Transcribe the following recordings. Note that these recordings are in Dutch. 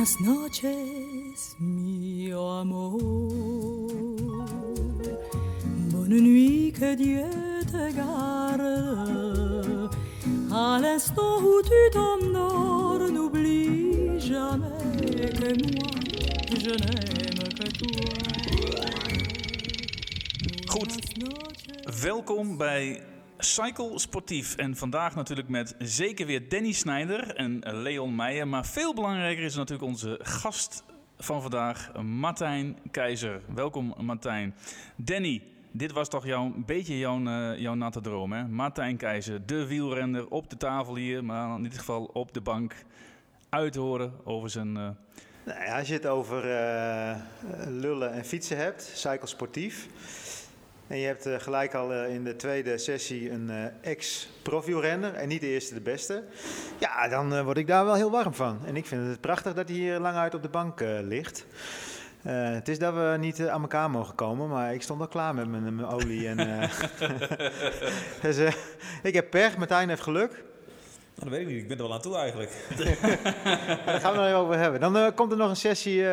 Buenas noches, mi amor. Bonne nuit, que Dieu te garde. À l'instant où tu t'endors, n'oublie jamais que moi, je n'aime que toi. Goed. Welkom bij Cycle Sportief. En vandaag natuurlijk met zeker weer Danny Snijder en Leon Meijer. Maar veel belangrijker is natuurlijk onze gast van vandaag, Martijn Keizer. Welkom Martijn. Danny, dit was toch jouw, een beetje jouw, uh, jouw natte droom, hè? Martijn Keizer, de wielrenner op de tafel hier, maar in dit geval op de bank. Uit te horen over zijn... Uh... Nou als je het over uh, lullen en fietsen hebt, cycle sportief... En je hebt uh, gelijk al uh, in de tweede sessie een uh, ex-profielrenner en niet de eerste de beste. Ja, dan word ik daar wel heel warm van. En ik vind het prachtig dat hij hier lang uit op de bank ligt. het is dat we niet aan elkaar mogen komen, maar ik stond al klaar met mijn, mijn olie. En, dus, ik heb pech, Martijn heeft geluk. Nou, dat weet ik niet, ik ben er wel aan toe eigenlijk. daar gaan we nog even over hebben. Dan komt er nog een sessie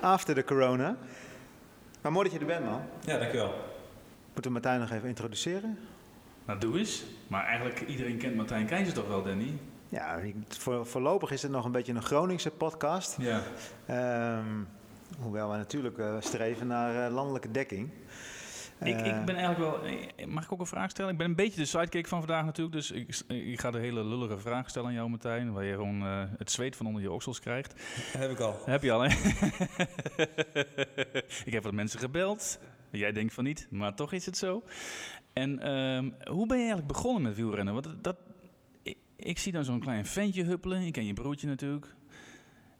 after de corona. Maar mooi dat je er bent, man. Ja, dankjewel. Moeten we Martijn nog even introduceren? Nou, doe eens. Maar eigenlijk, iedereen kent Martijn Keizer toch wel, Danny? Ja, voor, voorlopig is het nog een beetje een Groningse podcast. Ja. Um, hoewel we natuurlijk uh, streven naar uh, landelijke dekking. Ik, ik, ben eigenlijk wel. Mag ik ook een vraag stellen? Ik ben een beetje de sidekick van vandaag natuurlijk. Dus ik, ik ga de hele lullige vraag stellen aan jou, Martijn. Waar je gewoon uh, het zweet van onder je oksels krijgt. heb ik al. Heb je al, hè? ik heb wat mensen gebeld. Jij denkt van niet, maar toch is het zo. En um, hoe ben je eigenlijk begonnen met wielrennen? Want dat, ik, ik zie dan zo'n klein ventje huppelen. Ik ken je broertje natuurlijk.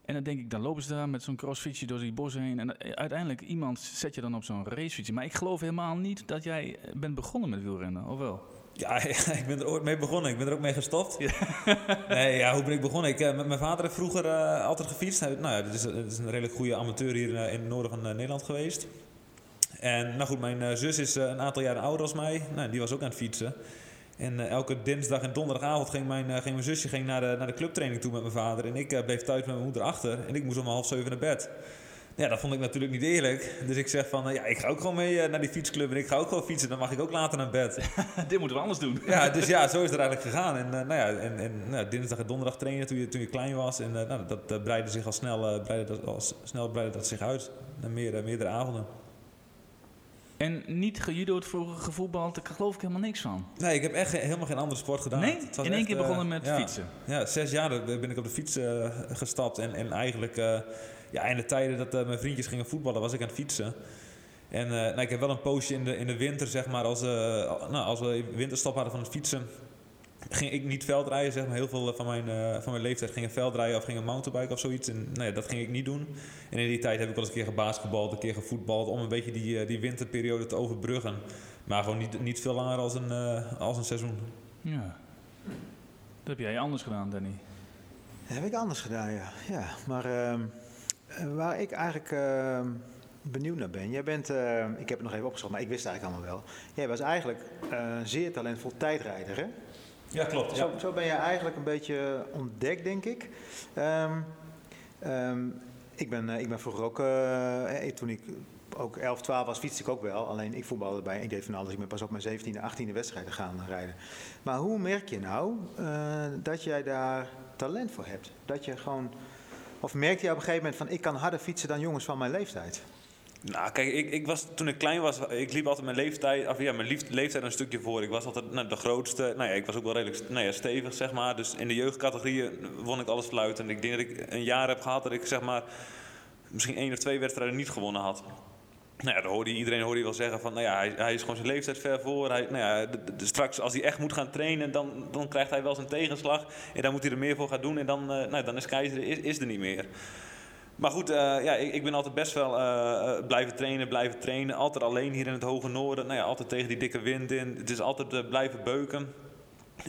En dan denk ik, dan lopen ze daar met zo'n crossfietsje door die bos heen. En uiteindelijk iemand zet je dan op zo'n racefietsje. Maar ik geloof helemaal niet dat jij bent begonnen met wielrennen, of wel? Ja, ik ben er ooit mee begonnen. Ik ben er ook mee gestopt. Ja. nee, ja, hoe ben ik begonnen? Ik, uh, mijn vader heeft vroeger uh, altijd gefietst. Hij, nou ja, dit is, dit is, een redelijk goede amateur hier uh, in het noorden van Nederland geweest. En nou goed, mijn zus is een aantal jaren ouder als mij. Nou, die was ook aan het fietsen. En uh, elke dinsdag en donderdagavond ging mijn, uh, ging mijn zusje ging naar, de, naar de clubtraining toe met mijn vader. En ik uh, bleef thuis met mijn moeder achter. En ik moest om half zeven naar bed. Ja, dat vond ik natuurlijk niet eerlijk. Dus ik zeg van, ja, ik ga ook gewoon mee naar die fietsclub. En ik ga ook gewoon fietsen. Dan mag ik ook later naar bed. Dit moeten we anders doen. ja, dus ja, zo is het eigenlijk gegaan. En, nou ja, en, en nou, dinsdag en donderdag trainen toen je, toen je klein was. En nou, dat breidde zich al snel, breidde dat, al snel breidde dat zich uit. Naar meer, meerdere avonden. En niet gejudo'd, vroeger gevoetbald, daar geloof ik helemaal niks van. Nee, ik heb echt helemaal geen andere sport gedaan. Nee? In één echt, keer begonnen met fietsen? Ja, zes jaar ben ik op de fiets uh, gestapt. En, en eigenlijk, uh, ja, in de tijden dat mijn vriendjes gingen voetballen, was ik aan het fietsen. En nou, ik heb wel een poosje in de, in de winter, zeg maar, als, nou, als we winterstop hadden van het fietsen ging ik niet veldrijden, zeg maar. Heel veel van mijn, uh, van mijn leeftijd gingen veldrijden of gingen mountainbiken of zoiets. En nee, dat ging ik niet doen. En in die tijd heb ik wel eens een keer gebasketbald, een keer gevoetbald... om een beetje die, uh, die winterperiode te overbruggen. Maar gewoon niet, niet veel langer als een, uh, als een seizoen. Ja. Dat heb jij anders gedaan, Danny. Dat heb ik anders gedaan, ja. ja maar ehm, waar ik eigenlijk ehm, benieuwd naar ben. Jij bent, ik heb het nog even opgeschreven, maar ik wist het eigenlijk allemaal wel. Jij was eigenlijk een zeer talentvol tijdrijder, hè? Ja, klopt. Zo, zo, ben je eigenlijk een beetje ontdekt, denk ik. Um, um, ik, ben, uh, ik ben vroeger ook, uh, toen ik ook 11, 12 was, fietste ik ook wel. Alleen ik voetbalde bij, ik deed van alles. Ik ben pas op mijn 17e, 18e wedstrijden gaan rijden. Maar hoe merk je nou dat jij daar talent voor hebt? Dat je gewoon, of merkte je op een gegeven moment van, ik kan harder fietsen dan jongens van mijn leeftijd? Nou, kijk, ik, ik was, toen ik klein was, ik liep altijd mijn leeftijd, of ja, mijn leeftijd een stukje voor. Ik was altijd nou, de grootste, nou ja, ik was ook wel redelijk nou stevig, zeg maar. Dus in de jeugdcategorieën won ik alles fluiten. Ik denk dat ik een jaar heb gehad dat ik, zeg maar, misschien één of twee wedstrijden niet gewonnen had. Nou ja, hoorde iedereen hoorde wel zeggen van, nou ja, hij, is gewoon zijn leeftijd ver voor. Hij, nou ja, straks als hij echt moet gaan trainen, dan, dan krijgt hij wel zijn tegenslag. En dan moet hij er meer voor gaan doen en dan, uh, nou, dan is Keizer is, is er niet meer. Maar goed, uh, ja, ik, ik, ben altijd best wel uh, blijven trainen, blijven trainen. Altijd alleen hier in het hoge noorden. Nou ja, altijd tegen die dikke wind in. Het is altijd blijven beuken.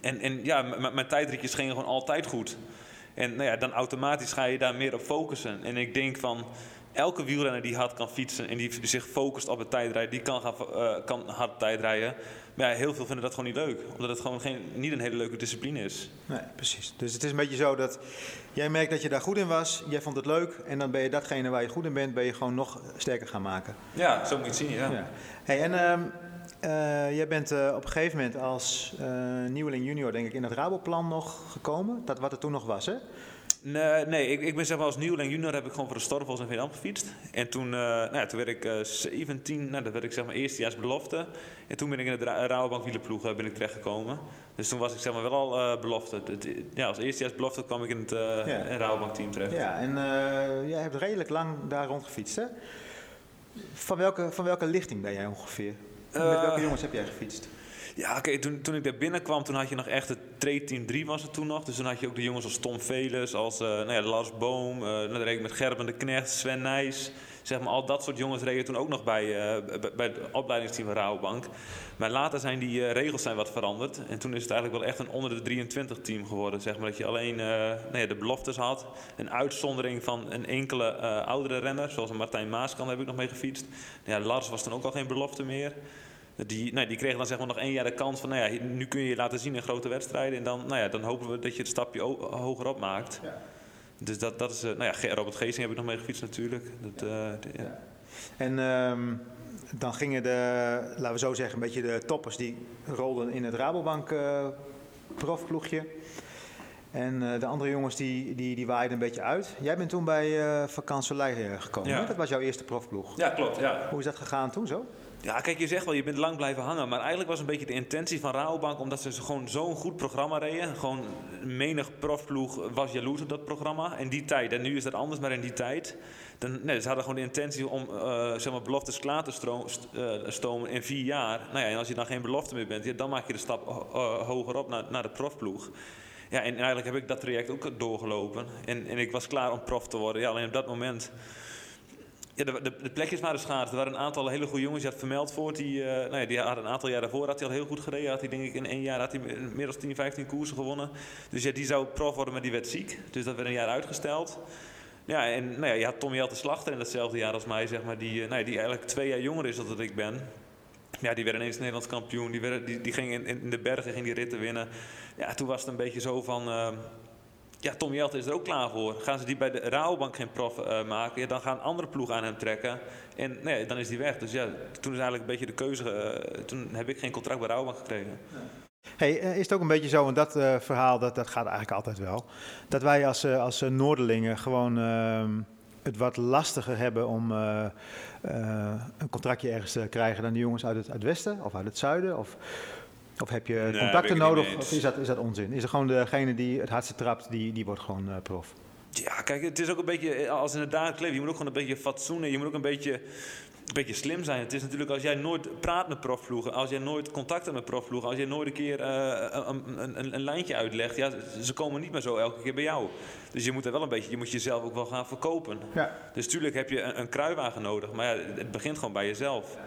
En, en ja, mijn tijdritjes gingen gewoon altijd goed. En nou ja, dan automatisch ga je daar meer op focussen. En ik denk van, elke wielrenner die hard kan fietsen en die zich focust op het tijdrijden, die kan, gaan, kan hard tijdrijden. Maar ja, heel veel vinden dat gewoon niet leuk. Omdat het gewoon geen, niet een hele leuke discipline is. Nee, precies. Dus het is een beetje zo dat jij merkt dat je daar goed in was, jij vond het leuk en dan ben je datgene waar je goed in bent, ben je gewoon nog sterker gaan maken. Ja, zo moet je het zien, ja. Ja. Hey, en ehm, eh, jij bent eh, op een gegeven moment als eh, nieuweling junior, denk ik, in het Raboplan nog gekomen. Dat wat er toen nog was, hè? Nee, nee ik, ik ben zeg maar als nieuweling junior heb ik gewoon voor de Storvels in Veendam gefietst. En toen, eh, nou ja, toen werd ik eh 17, nou, dat werd ik zeg maar eerstejaars belofte. En toen ben ik in het Ra- Rabobank wielerploeg ben ik terechtgekomen. Dus toen was ik zeg maar wel al eh, belofte. Ja, als eerstejaars belofte kwam ik in het Ja. Rabobank team terecht. Ja, en jij hebt redelijk lang daar rond gefietst, hè? Van welke, van welke lichting ben jij ongeveer? Met welke jongens heb jij gefietst? Ja, oké, toen, toen ik daar binnenkwam, toen had je nog echt het Trade-team 3 was het toen nog. Dus toen had je ook de jongens als Tom Velers, als eh, nou ja, Lars Boom, eh nou, dan reed ik met Gerben de Knecht, Sven Nijs. Zeg maar, al dat soort jongens reden toen ook nog bij, eh, bij- het opleidingsteam van. Maar later zijn die regels zijn wat veranderd. En toen is het eigenlijk wel echt een onder de 23 team geworden. Zeg maar, dat je alleen nou ja, de beloftes had. Een uitzondering van een enkele oudere renner, zoals Martijn Maaskant heb ik nog mee gefietst. Ja, Lars was toen ook al geen belofte meer. Die, nou, die kregen dan zeg maar nog één jaar de kans van, nou ja, nu kun je je laten zien in grote wedstrijden. En dan, nou ja, dan hopen we dat je het stapje hoger op maakt. Ja. Dus dat, dat is, eh, nou ja, Robert Geesing heb ik nog mee gefietst natuurlijk. Dat, eh, de- ja. En ehm, dan gingen de, laten we zo zeggen, een beetje de toppers die rolden in het Rabobank eh, profploegje. En de andere jongens die, die, die waaiden een beetje uit. Jij bent toen bij uh, Vakantie gekomen. Ja. Dat was jouw eerste profploeg. ja, klopt. Ja. Hoe is dat gegaan toen zo? Ja, kijk, je zegt wel, je bent lang blijven hangen. Maar eigenlijk was een beetje de intentie van Rabobank, omdat ze gewoon zo'n goed programma reden. Gewoon menig profploeg was jaloers op dat programma. In die tijd, en nu is dat anders, maar in die tijd. Dan, nee, ze hadden gewoon de intentie om uh, zeg maar beloftes klaar te uh, stomen in vier jaar. Nou ja, en als je dan geen belofte meer bent, ja, dan maak je de stap uh, hoger op naar, naar de profploeg. Ja, en eigenlijk heb ik dat traject ook doorgelopen. En, en ik was klaar om prof te worden. Ja, alleen op dat moment... Ja, de, de, de plekjes waren schaars. Er waren een aantal hele goede jongens. Je had vermeld voor. Die, uh, nou ja, die had een aantal jaar daarvoor had hij al heel goed gereden. Had hij denk ik in één jaar had hij meer dan 10, 15 koersen gewonnen. Dus ja, die zou prof worden, maar die werd ziek. Dus dat werd een jaar uitgesteld. Ja, en nou ja, je had Tom Jelte Slachter in datzelfde jaar als mij, zeg maar. Die, uh, nou ja, die eigenlijk twee jaar jonger is dan dat ik ben. Ja, die werd ineens Nederlands kampioen. Die, werd, die, die ging in, in, de bergen ging die ritten winnen. Ja, toen was het een beetje zo van... Uh, ja, Tom Jelte is er ook klaar voor. Gaan ze die bij de Rabobank geen prof uh, maken, ja, dan gaan andere ploegen aan hem trekken. En nee, dan is die weg. Dus ja, toen is eigenlijk een beetje de keuze. Uh, toen heb ik geen contract bij Rabobank gekregen. Hey, uh, is het ook een beetje zo, want dat verhaal dat, dat gaat eigenlijk altijd wel, dat wij als, als Noorderlingen gewoon ehm, het wat lastiger hebben om een contractje ergens te krijgen dan de jongens uit het, uit het westen of uit het zuiden? Of, of heb je nee, contacten nodig? Of is dat, is dat onzin? Is er gewoon degene die het hardste trapt, die, die wordt gewoon uh, prof? Ja, kijk, het is ook een beetje als in het dagelijks leven. Je moet ook gewoon een beetje fatsoenen. Je moet ook een beetje, een beetje slim zijn. Het is natuurlijk als jij nooit praat met profploegen, als jij nooit contact hebt met profploegen, als jij nooit een keer uh, een, een, een, lijntje uitlegt, ja, ze komen niet meer zo elke keer bij jou. Dus je moet er wel een beetje, je moet jezelf ook wel gaan verkopen. Ja. Dus tuurlijk heb je een, een kruiwagen nodig, maar ja, het begint gewoon bij jezelf.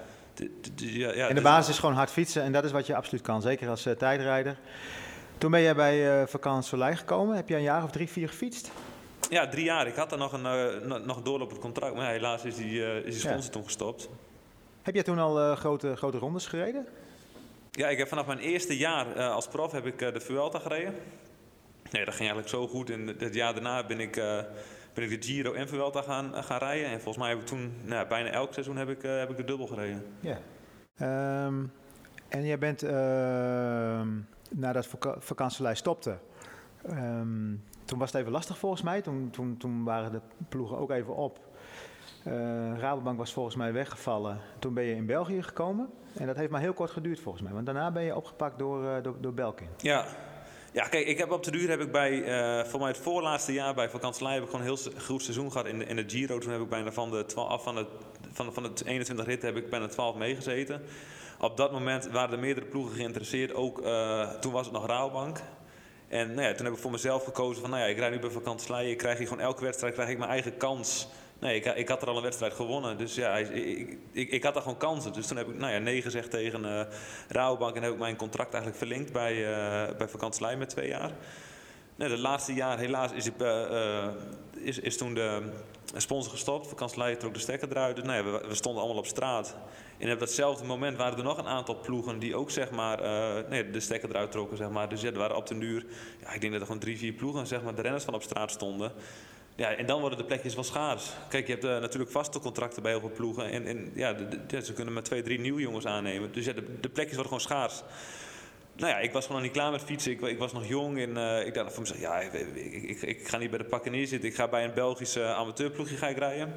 Ja, ja, en de basis is gewoon hard fietsen en dat is wat je absoluut kan, zeker als uh, tijdrijder. Toen ben jij bij uh, Vakantie gekomen. Heb je een jaar of drie, vier gefietst? Ja, drie jaar. Ik had er nog een uh, nog doorlopend contract, maar helaas is die, uh, is die sponsor ja. toen gestopt. Heb jij toen al grote, grote rondes gereden? Ja, ik heb vanaf mijn eerste jaar als prof heb ik de Vuelta gereden. Nee, dat ging eigenlijk zo goed. En het jaar daarna ben ik, ben ik de Giro en Vuelta gaan, gaan rijden. En volgens mij heb ik toen, nou, bijna elk seizoen heb ik, heb ik de dubbel gereden. Ja. Um, en jij bent, nadat vak vakantielijst stopte... Um, toen was het even lastig volgens mij. Toen, toen, toen waren de ploegen ook even op. Uh, Rabobank was volgens mij weggevallen. Toen ben je in België gekomen. En dat heeft maar heel kort geduurd volgens mij. Want daarna ben je opgepakt door, uh, door, door Belkin. Ja. Ja, kijk, ik heb op de duur heb ik bij, uh, voor mij het voorlaatste jaar bij Vakantselij heb ik gewoon een heel goed seizoen gehad in de, in de Giro. Toen heb ik bijna van de, 12, van, de, van, van de 21 ritten heb ik bijna 12 meegezeten. Op dat moment waren er meerdere ploegen geïnteresseerd. Ook toen was het nog Rabobank. En nou ja, toen heb ik voor mezelf gekozen van, nou ja, ik rijd nu bij vakantie Ik krijg hier gewoon elke wedstrijd krijg ik mijn eigen kans. Nee, ik, ik had er al een wedstrijd gewonnen. Dus ja, ik, ik, ik, had daar gewoon kansen. Dus toen heb ik nou ja, nee gezegd tegen uh. En heb ik mijn contract eigenlijk verlengd bij, uh, bij met twee jaar. Nee, het laatste jaar helaas is, ik, uh, is, is toen de sponsor gestopt. Vakantie trok de stekker eruit. Dus we, we stonden allemaal op straat. En op datzelfde moment waren er nog een aantal ploegen die ook zeg maar, nee, de stekker eruit trokken. Zeg maar. Dus ja, er waren op de duur, ja, ik denk dat er gewoon drie, vier ploegen, zeg maar, de renners van op straat stonden. Ja, en dan worden de plekjes wel schaars. Kijk, je hebt uh, natuurlijk vaste contracten bij heel veel ploegen. En, en ja, ze kunnen maar twee, drie nieuwe jongens aannemen. Dus ja, de, de plekjes worden gewoon schaars. Nou ja, ik was gewoon niet klaar met fietsen. Ik, ik was nog jong en uh, ik dacht van mezelf, ja, ik, ik, ik, ga niet bij de pakken neerzitten. Ik ga bij een Belgische amateurploegje ga ik rijden.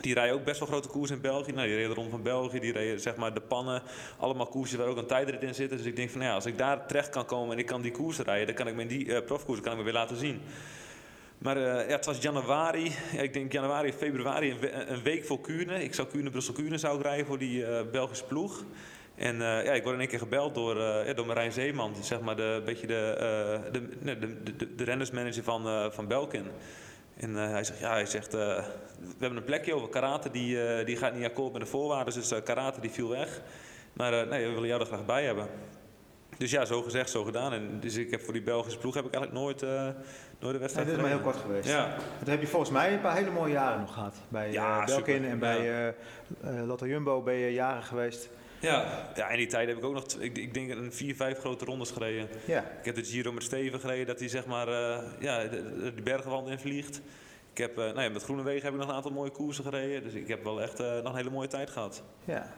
Die rijden ook best wel grote koers in België. Nou, die reden rond van België, die reden zeg maar de pannen. Allemaal koersen waar ook een tijdrit in zit. Dus ik denk van, nou ja, als ik daar terecht kan komen en ik kan die koersen rijden... dan kan ik me in die uh, profkoersen kan ik me weer laten zien. Maar uh, ja, het was januari, ja, ik denk januari, februari, een, een week voor Kuurne. Ik zou Kuurne, Brussel-Kuurne zou rijden voor die uh, Belgische ploeg. En uh, ja, ik word in één keer gebeld door, ja, door Marijn Zeeman, zeg maar de, beetje de, de, de, de, de, rennersmanager van, van Belkin. En hij zegt, ja, hij zegt, we hebben een plekje over karate, die, die gaat niet akkoord met de voorwaarden, dus karate die viel weg. Maar nee, we willen jou er graag bij hebben. Dus ja, zo gezegd, zo gedaan. En dus ik heb voor die Belgische ploeg heb ik eigenlijk nooit, uh, nooit de wedstrijd nee, dit is maar heel kort geweest. Ja. Heb je volgens mij een paar hele mooie jaren nog gehad. Bij ja, uh, Belkin en bij uh, Lotto Jumbo ben je jaren geweest. Ja, ja, in die tijd heb ik ook nog, ik, ik denk, een vier, vijf grote rondes gereden. Ja. Ik heb de Giro met Steven gereden, dat hij zeg maar, uh, ja, de, de bergenwand invliegt. Ik heb, nou ja, met Groenewegen heb ik nog een aantal mooie koersen gereden. Dus ik heb wel echt nog een hele mooie tijd gehad. Ja,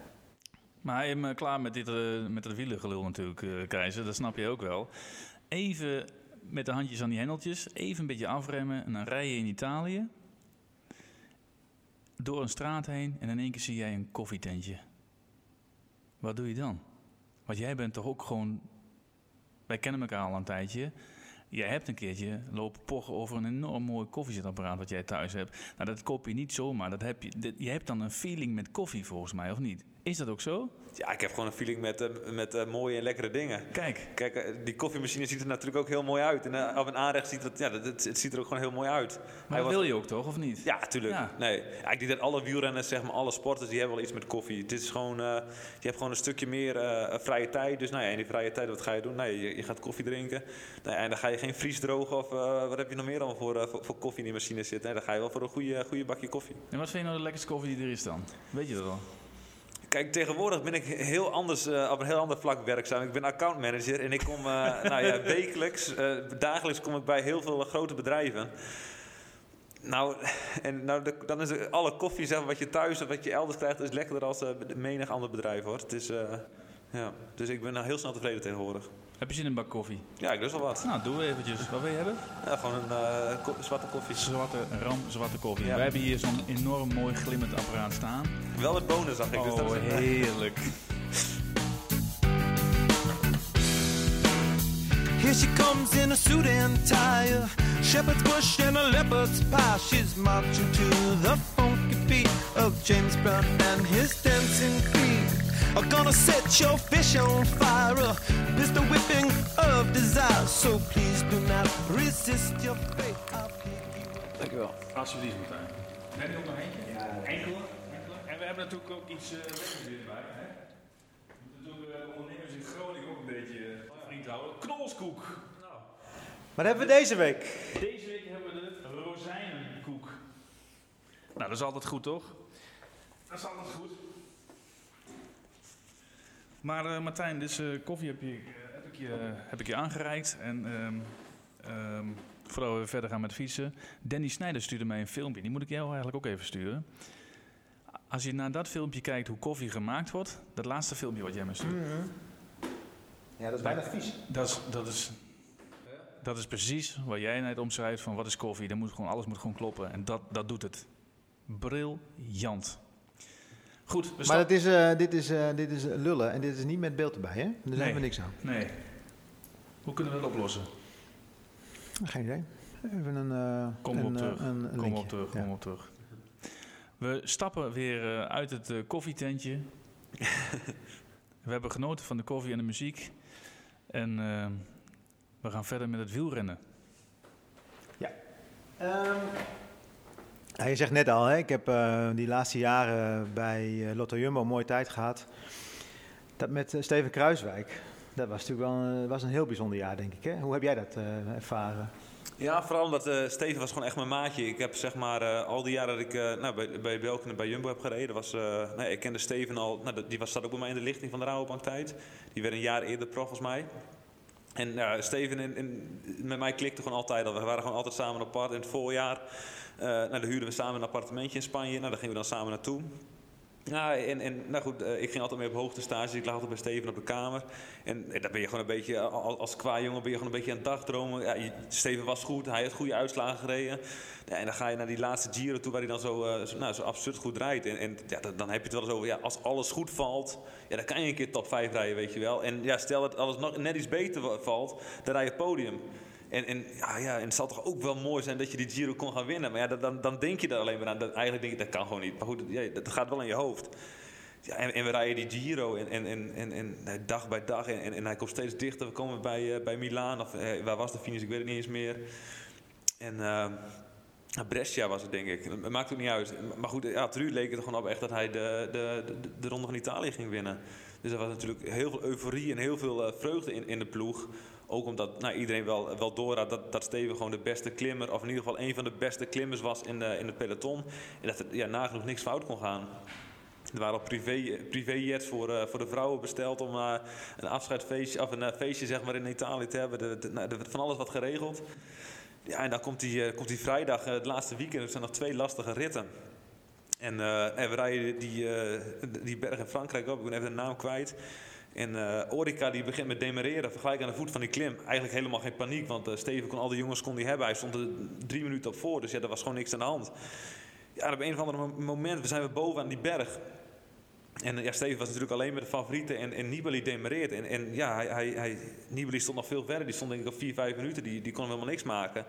maar hij is klaar met, dit, uh, met dat wielengelul natuurlijk, uh, Keizer. Dat snap je ook wel. Even met de handjes aan die hendeltjes. Even een beetje afremmen. En dan rij je in Italië. Door een straat heen. En in één keer zie jij een koffietentje. Wat doe je dan? Want jij bent toch ook gewoon... Wij kennen elkaar al een tijdje. Jij hebt een keertje lopen pochen over een enorm mooi koffiezetapparaat wat jij thuis hebt. Nou, dat koop je niet zomaar. Dat heb je, je hebt dan een feeling met koffie volgens mij, of niet? Is dat ook zo? Ja, ik heb gewoon een feeling met, uh, met uh, mooie en lekkere dingen. Kijk. Kijk, uh, die koffiemachine ziet er natuurlijk ook heel mooi uit. En op een aanrecht ziet het, ja, het, het, ziet er ook gewoon heel mooi uit. Maar dat wil je ook toch, of niet? Ja, tuurlijk. Ja. Nee, ja, ik denk dat alle wielrenners, zeg maar, alle sporters, die hebben wel iets met koffie. Het is gewoon, je hebt gewoon een stukje meer vrije tijd. Dus nou ja, in die vrije tijd, wat ga je doen? Nee, je, je gaat koffie drinken. Nou ja, en dan ga je geen vries drogen of wat heb je nog meer dan voor, voor, voor, koffie in die machine zitten. Nee, dan ga je wel voor een goede, goede bakje koffie. En wat vind je nou de lekkerste koffie die er is dan? Weet je dat al? Kijk, tegenwoordig ben ik heel anders, uh, op een heel ander vlak werkzaam. Ik ben accountmanager en ik kom uh, nou ja, wekelijks, uh, dagelijks kom ik bij heel veel grote bedrijven. Nou, en nou, de, dan is alle koffie zeg, wat je thuis of wat je elders krijgt, is lekkerder als menig ander bedrijf hoor. Het is, ja. Dus ik ben nou heel snel tevreden tegenwoordig. Heb je zin in een bak koffie? Ja, ik lust wel wat. Nou, doe we eventjes. Wat wil je hebben? Ja, gewoon een uh, ko zwarte koffie. Zwarte, ram zwarte koffie. Ja. We hebben hier zo'n enorm mooi glimmend apparaat staan. Wel met bonen, zag ik. Oh, dus dat is heerlijk. Here she comes in a suit and tie, shepherd's bush and a leopard's pie. She's marching to the funky beat of James Brown and his dancing feet. Are gonna set your fish on fire. It's the whipping of desire. So please do not resist your fate. Dankjewel. Alsjeblieft, Martijn. Heb je nog eentje? Ja. Enkele? En we hebben natuurlijk ook iets uh, lekkers hierbij. Hè? Natuurlijk uh, ondernemers in Groningen ook een beetje uh, vriend houden. Knolskoek. Nou. Wat hebben we deze week? Deze week hebben we de rozijnenkoek. Nou, dat is altijd goed, toch? Dat is altijd goed. Maar uh, Martijn, dus uh, koffie heb, je, heb, ik je, heb ik je aangereikt. En um, um, voordat we verder gaan met fietsen. Danny Snijder stuurde mij een filmpje. Die moet ik jou eigenlijk ook even sturen. Als je naar dat filmpje kijkt hoe koffie gemaakt wordt. Dat laatste filmpje wat jij me stuurt. Mm -hmm. Ja, dat is bijna vies. Dat is, dat is, dat is precies wat jij net omschrijft van wat is koffie. Dan moet gewoon, alles moet gewoon kloppen. En dat, dat doet het. Briljant. Goed, maar het is, uh, dit, is, uh, dit is lullen en dit is niet met beeld erbij, hè? Daar nee. hebben we niks aan. Nee. Hoe kunnen we dat oplossen? Geen idee. Even een. Uh, kom een, op terug. Een, een kom op terug. Ja. Kom op terug. We stappen weer uit het koffietentje. we hebben genoten van de koffie en de muziek. En we gaan verder met het wielrennen. Ja. Um, je zegt net al, hè, ik heb uh, die laatste jaren bij uh, Lotto Jumbo een mooie tijd gehad. Dat met uh, Steven Kruiswijk, dat was natuurlijk wel was een heel bijzonder jaar, denk ik. Hè? Hoe heb jij dat ervaren? Ja, vooral omdat Steven was gewoon echt mijn maatje. Ik heb zeg maar al die jaren dat ik nou, bij, bij Belkin en bij Jumbo heb gereden, was, nee, ik kende Steven al, nou, die was, zat ook bij mij in de lichting van de Rabobank tijd. Die werd een jaar eerder prof volgens mij. En ja, Steven en, en, met mij klikte gewoon altijd al. We waren gewoon altijd samen apart. In het voorjaar nou, dan huurden we samen een appartementje in Spanje. Nou, daar gingen we dan samen naartoe. Ja, en, en nou goed, eh, ik ging altijd mee op hoogte stage. Ik lag altijd bij Steven op de kamer. En, en ben je gewoon een beetje, als qua jongen ben je gewoon een beetje aan het dagdromen. Ja, Steven was goed, hij had goede uitslagen gereden. Ja, en dan ga je naar die laatste Giro toe waar hij dan zo, uh, zo, nou, zo absurd goed rijdt. En, en ja, dan, dan, heb je het wel eens over, ja, als alles goed valt, ja, dan kan je een keer top 5 rijden, weet je wel. En ja, stel dat alles nog net iets beter valt, dan rij je het podium. En, en, ja, en het zal toch ook wel mooi zijn dat je die Giro kon gaan winnen. Maar ja, dan, dan denk je er alleen maar aan. Dat, eigenlijk denk je, dat kan gewoon niet. Maar goed, ja, dat gaat wel in je hoofd. Ja, en, we rijden die Giro en, en, en, en, en dag bij dag. En, en, hij komt steeds dichter. We komen bij, uh, bij Milaan. Of uh, waar was de finish? Ik weet het niet eens meer. En uh, Brescia was het, denk ik. Het maakt ook niet uit. Maar goed, ja, Truur leek het gewoon op echt dat hij de, de, de, de Ronde van Italië ging winnen. Dus er was natuurlijk heel veel euforie en heel veel vreugde in, in de ploeg. Ook omdat nou, iedereen wel, wel dat, dat Steven gewoon de beste klimmer, of in ieder geval een van de beste klimmers was in, de, in het peloton. En dat er ja, nagenoeg niks fout kon gaan. Er waren al privé, privéjets voor, uh, voor de vrouwen besteld om uh, een afscheidsfeestje, of een uh, feestje zeg maar, in Italië te hebben. Er de, nou, van alles wat geregeld. Ja, en dan komt die, komt vrijdag, het laatste weekend. Er zijn nog twee lastige ritten. En, en we rijden die, die berg in Frankrijk op. Ik ben even de naam kwijt. En uh, Orica die begint met demereren, vergelijk aan de voet van die klim. Eigenlijk helemaal geen paniek, want uh, Steven kon al die jongens kon die hebben. Hij stond er drie minuten op voor, dus ja, er was gewoon niks aan de hand. Ja, op een of ander moment zijn we boven aan die berg. En ja, Steven was natuurlijk alleen met de favorieten en, en Nibali demereert. En, en ja, hij, hij, hij, Nibali stond nog veel verder. Die stond denk ik op vier, vijf minuten. Die, die kon helemaal niks maken.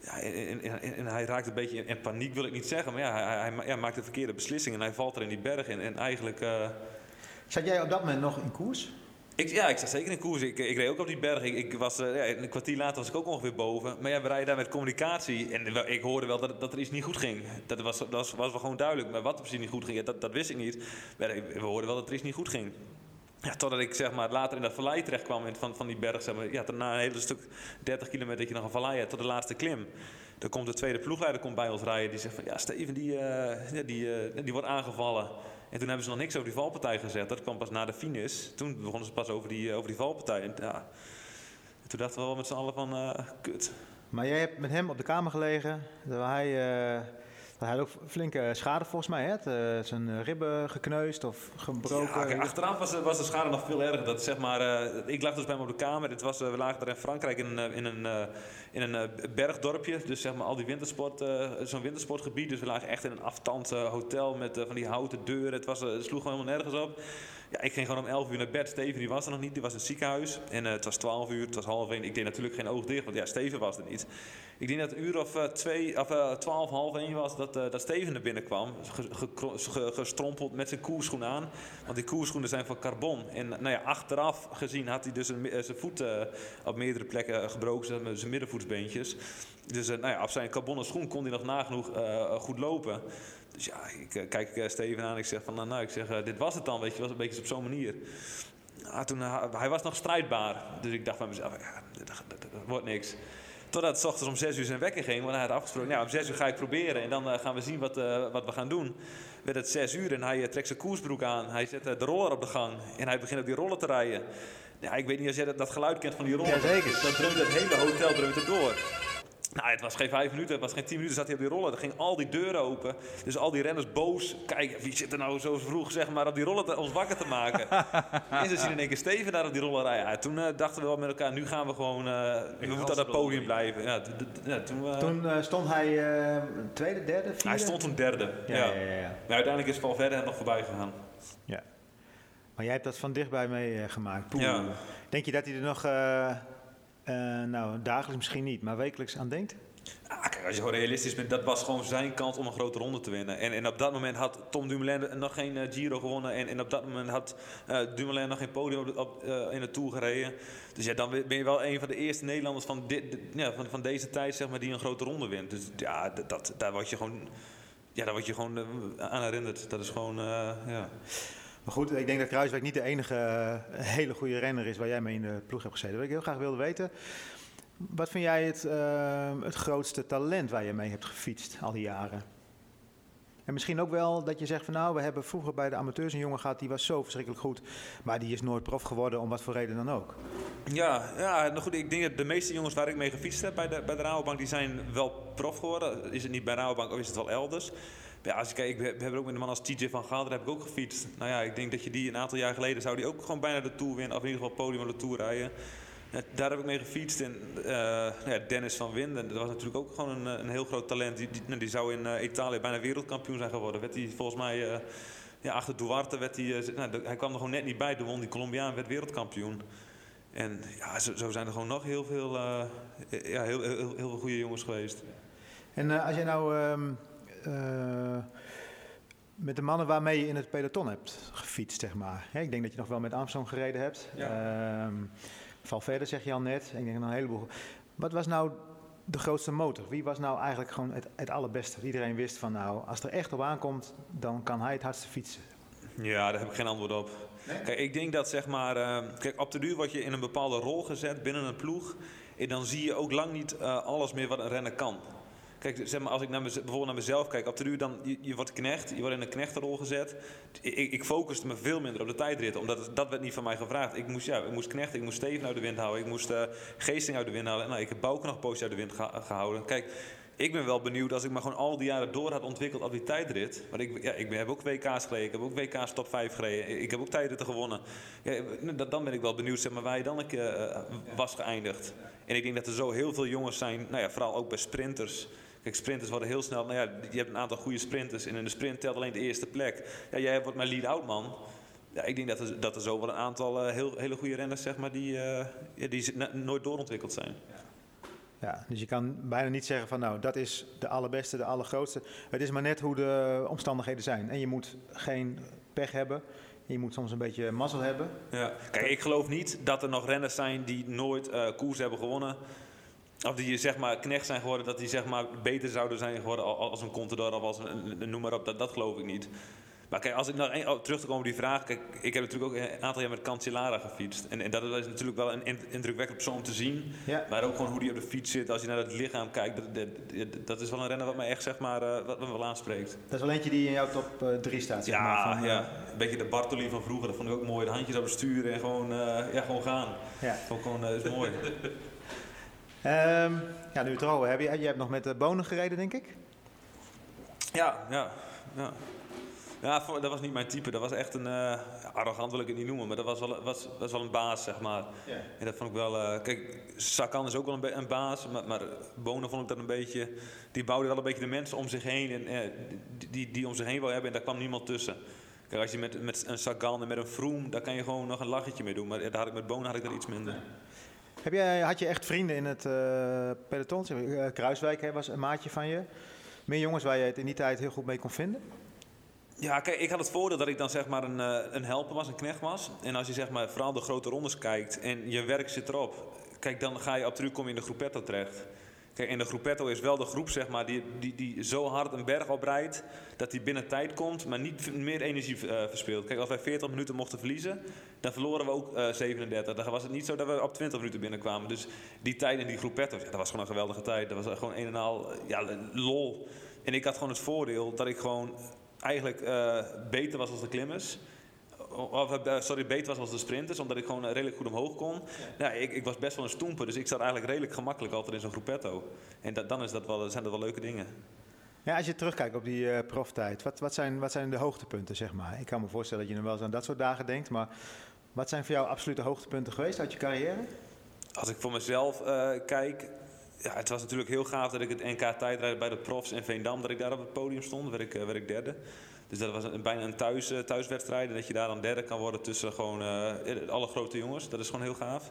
Ja, en, en, hij raakt een beetje in, paniek, wil ik niet zeggen. Maar ja, hij, hij, maakt de verkeerde beslissing en hij valt er in die berg. En, en eigenlijk... Zat jij op dat moment nog in koers? Ik, ja, ik zat zeker in koers. Ik, ik reed ook op die berg. Ik, was, uh, ja, een kwartier later was ik ook ongeveer boven. Maar ja, we rijden daar met communicatie. En ik hoorde wel dat, dat er iets niet goed ging. Dat was, dat was, was wel gewoon duidelijk. Maar wat er precies niet goed ging, dat, dat wist ik niet. Maar we hoorden wel dat er iets niet goed ging. Ja, totdat ik zeg maar, later in dat vallei terecht kwam van, van die berg. Zeg maar, ja, na een hele stuk 30 kilometer dat je nog een vallei tot de laatste klim. Dan komt de tweede ploegleider komt bij ons rijden. Die zegt van ja, Steven die, uh, die, uh, die wordt aangevallen. En toen hebben ze nog niks over die valpartij gezet. Dat kwam pas na de finish. Toen begonnen ze pas over die, over die valpartij. En, ja, toen dachten we wel met z'n allen van, uh, kut. Maar jij hebt met hem op de kamer gelegen. Waar hij uh, hij had ook flinke schade volgens mij. Hè? Uh, zijn ribben gekneusd of gebroken. Ja, achteraf was, was, de schade nog veel erger. Dat, zeg maar, ik lag dus bij hem op de kamer. Dit was, we lagen daar in Frankrijk in, in een, in een bergdorpje. Dus zeg maar al die wintersport, zo'n wintersportgebied. Dus we lagen echt in een aftand hotel met van die houten deuren. Het, was, het sloeg gewoon helemaal nergens op. Ja, ik ging gewoon om 11 uur naar bed. Steven die was er nog niet, die was in het ziekenhuis. En het was 12 uur, het was half 1. Ik deed natuurlijk geen oog dicht, want ja, Steven was er niet. Ik denk dat een uur of uh, twee, of uh, twaalf, half één was dat, dat Steven er binnenkwam. gestrompeld met zijn koerschoen aan. Want die koerschoenen zijn van carbon. En nou ja, achteraf gezien had hij dus zijn voet op meerdere plekken gebroken. Zijn middenvoetsbeentjes. Dus nou ja, op zijn carbonnen schoen kon hij nog nagenoeg goed lopen. Dus ja, ik kijk Steven aan en ik zeg van nou, nou ik zeg, dit was het dan, weet je, was een beetje op zo'n manier. Ah, toen, hij was nog strijdbaar. Dus ik dacht bij mezelf, ja, dat, dat, dat wordt niks. Totdat het ochtends om 6 uur zijn wekker ging. Want hij had afgesproken, nou, om 6 uur ga ik proberen. En dan uh, gaan we zien wat, uh, wat we gaan doen. Werd het 6 uur en hij uh, trekt zijn koersbroek aan. Hij zet de roller op de gang. En hij begint op die roller te rijden. Ja, ik weet niet of jij dat, dat geluid kent van die roller. Jazeker. Dat dreunt het hele hotel dreunt het door. Nou, het was geen vijf minuten, het was geen tien minuten, zat hij op die rollen. Er gingen al die deuren open. Dus al die renners boos. Kijk, wie zit er nou zo vroeg zeg maar, op die rollen te, ons wakker te maken? en ze zien in één keer Steven daar op die rollen rijden. Ja, toen uh, dachten we wel met elkaar, nu gaan we gewoon, uh, we moeten aan het podium blijven. Ja, ja, toen uh, toen stond hij tweede, derde, vierde? Hij stond toen derde, ja. ja. ja, ja maar uiteindelijk is Valverde er nog voorbij gegaan. Ja. Maar jij hebt dat van dichtbij meegemaakt. Ja. Denk je dat hij er nog uh, nou, dagelijks misschien niet, maar wekelijks aan denkt? Ah, als je gewoon realistisch bent, dat was gewoon zijn kans om een grote ronde te winnen. En, en op dat moment had Tom Dumoulin nog geen uh, Giro gewonnen. En, en op dat moment had uh, Dumoulin nog geen podium op, in de Tour gereden. Dus ja, dan ben je wel een van de eerste Nederlanders van, dit, ja, van, van deze tijd zeg maar, die een grote ronde wint. Dus ja, dat, daar word je gewoon, ja, daar word je gewoon aan herinnerd. Dat is gewoon, ja... Maar goed, ik denk dat Kruiswijk niet de enige hele goede renner is waar jij mee in de ploeg hebt gezeten. Wat ik heel graag wilde weten. Wat vind jij het, uh, het grootste talent waar je mee hebt gefietst al die jaren? En misschien ook wel dat je zegt van nou, we hebben vroeger bij de amateurs een jongen gehad die was zo verschrikkelijk goed, maar die is nooit prof geworden om wat voor reden dan ook. Ja, ja nou goed, ik denk dat de meeste jongens waar ik mee gefietst heb bij de, bij de Rabobank, die zijn wel prof geworden. Is het niet bij Rabobank of is het wel elders? Ja, als we hebben ook met een man als TJ van Gaal, daar heb ik ook gefietst. Nou ja, ik denk dat je die een aantal jaar geleden zou die ook gewoon bijna de Tour winnen, of in ieder geval podium op de Tour rijden. Daar heb ik mee gefietst. En uh, ja, Dennis van Winden, dat was natuurlijk ook gewoon een, een heel groot talent. Die, die, nou, die zou in uh, Italië bijna wereldkampioen zijn geworden. Werd hij volgens mij, ja, achter Duarte werd hij, nou, hij kwam er gewoon net niet bij. De won die Colombiaan, werd wereldkampioen. En ja, zo, zo zijn er gewoon nog heel veel, ja, heel, heel, heel, goede jongens geweest. En als jij nou um, met de mannen waarmee je in het peloton hebt gefietst, zeg maar. Hè, ik denk dat je nog wel met Armstrong gereden hebt. Ja. Um, Valverde zeg je al net. Ik denk een heleboel. Wat was nou de grootste motor? Wie was nou eigenlijk gewoon het, het allerbeste? Iedereen wist van nou, als er echt op aankomt, dan kan hij het hardste fietsen. Ja, daar heb ik geen antwoord op. Nee? Kijk, ik denk dat zeg maar, uh, kijk, op de duur word je in een bepaalde rol gezet binnen een ploeg. En dan zie je ook lang niet uh, alles meer wat een renner kan. Kijk, zeg maar, als ik naar bijvoorbeeld naar mezelf kijk, op de duur dan, je, wordt knecht, je wordt in een knechtenrol gezet. Ik, ik focuste me veel minder op de tijdritten, omdat dat werd niet van mij gevraagd. Ik moest, ja, ik moest knechten, ik moest Steven uit de wind houden, ik moest uh, Geesting uit de wind houden. Nou, ik heb Bouke nog een poosje uit de wind gehouden. Kijk, ik ben wel benieuwd als ik me gewoon al die jaren door had ontwikkeld op die tijdrit. Want ik, ja, ik heb ook WK's gereden, ik heb ook WK's top 5 gereden, ik heb ook tijdritten gewonnen. Ja, dan ben ik wel benieuwd zeg maar, waar je dan een keer uh, was geëindigd. En ik denk dat er zo heel veel jongens zijn, nou ja, vooral ook bij sprinters. Kijk, sprinters worden heel snel. Nou ja, je hebt een aantal goede sprinters. En in de sprint telt alleen de eerste plek. Ja, jij wordt mijn lead-out man. Ja, ik denk dat er, dat er zo wel een aantal uh, heel, hele goede renners zeg maar, die, uh, ja, die nooit doorontwikkeld zijn. Ja, dus je kan bijna niet zeggen van nou, dat is de allerbeste, de allergrootste. Het is maar net hoe de omstandigheden zijn. En je moet geen pech hebben. Je moet soms een beetje mazzel hebben. Ja. Kijk, ik geloof niet dat er nog renners zijn die nooit uh, koers hebben gewonnen. Of die zeg maar knecht zijn geworden, dat die zeg maar beter zouden zijn geworden als een Contador of als een, noem maar op, dat, dat geloof ik niet. Maar kijk, als ik nou oh, terug te komen op die vraag. Kijk, ik heb natuurlijk ook een aantal jaar met Cancellara gefietst. En, en dat is natuurlijk wel een indrukwekkend persoon om te zien. Ja. Maar ook gewoon hoe die op de fiets zit. Als je naar het lichaam kijkt. Dat, dat, dat is wel een renner wat mij echt zeg maar, uh, wat me wel aanspreekt. Dat is wel eentje die in jouw top 3 uh, staat. Zeg ja, maar, van, ja, een beetje de Bartoli van vroeger. Dat vond ik ook mooi. De handjes op het sturen en gewoon, ja, gewoon gaan. Ja. Dat gewoon, is mooi. Um, ja, nu erover heb je, je hebt nog met de bonen gereden, denk ik? Ja, ja, ja. Ja, dat was niet mijn type. Dat was echt een... Uh, arrogant wil ik het niet noemen, maar dat was wel, was, was wel een baas, zeg maar. Ja. En dat vond ik wel... Uh, kijk, Sakan is ook wel een, een baas, maar, maar, Bonen vond ik dat een beetje... Die bouwde wel een beetje de mensen om zich heen, en, uh, die, die, die om zich heen wil hebben, en daar kwam niemand tussen. Kijk, als je met, met een Sagan en met een Vroom, daar kan je gewoon nog een lachetje mee doen. Maar daar had ik met Bonen had ik er iets minder. Heb jij, had je echt vrienden in het uh, peloton? Uh, Kruiswijk hè, was een maatje van je. Meer jongens waar je het in die tijd heel goed mee kon vinden? Ja, kijk, ik had het voordeel dat ik dan zeg maar een, uh, een helper was, een knecht was. En als je zeg maar vooral de grote rondes kijkt en je werk zit erop. Kijk, dan ga je op terug kom je in de groepetto terecht. Kijk, en de groepetto is wel de groep zeg maar, die, die, die zo hard een berg oprijdt dat hij binnen tijd komt, maar niet meer energie uh, verspeelt. Kijk, als wij 40 minuten mochten verliezen, dan verloren we ook uh, 37. Dan was het niet zo dat we op 20 minuten binnenkwamen. Dus die tijd in die groepetto's, ja, dat was gewoon een geweldige tijd. Dat was gewoon een en al ja, lol. En ik had gewoon het voordeel dat ik gewoon eigenlijk uh, beter was als de klimmers. Of, sorry, beter was als de sprinters, omdat ik gewoon redelijk goed omhoog kon. Ja. ja ik, ik, was best wel een stoemper, dus ik zat eigenlijk redelijk gemakkelijk altijd in zo'n groepetto. En dat, dan is dat wel, zijn dat wel leuke dingen. Ja, als je terugkijkt op die uh, proftijd, wat, wat, zijn, wat zijn de hoogtepunten, zeg maar? Ik kan me voorstellen dat je nog wel eens aan dat soort dagen denkt, maar wat zijn voor jou absolute hoogtepunten geweest uit je carrière? Als ik voor mezelf uh, kijk, ja, het was natuurlijk heel gaaf dat ik het NK tijdrijden bij de profs in Veendam, dat ik daar op het podium stond, werd ik, werd ik derde. Dus dat was een, bijna een thuis, uh, thuiswedstrijd. En dat je daar dan derde kan worden tussen gewoon uh, alle grote jongens. Dat is gewoon heel gaaf.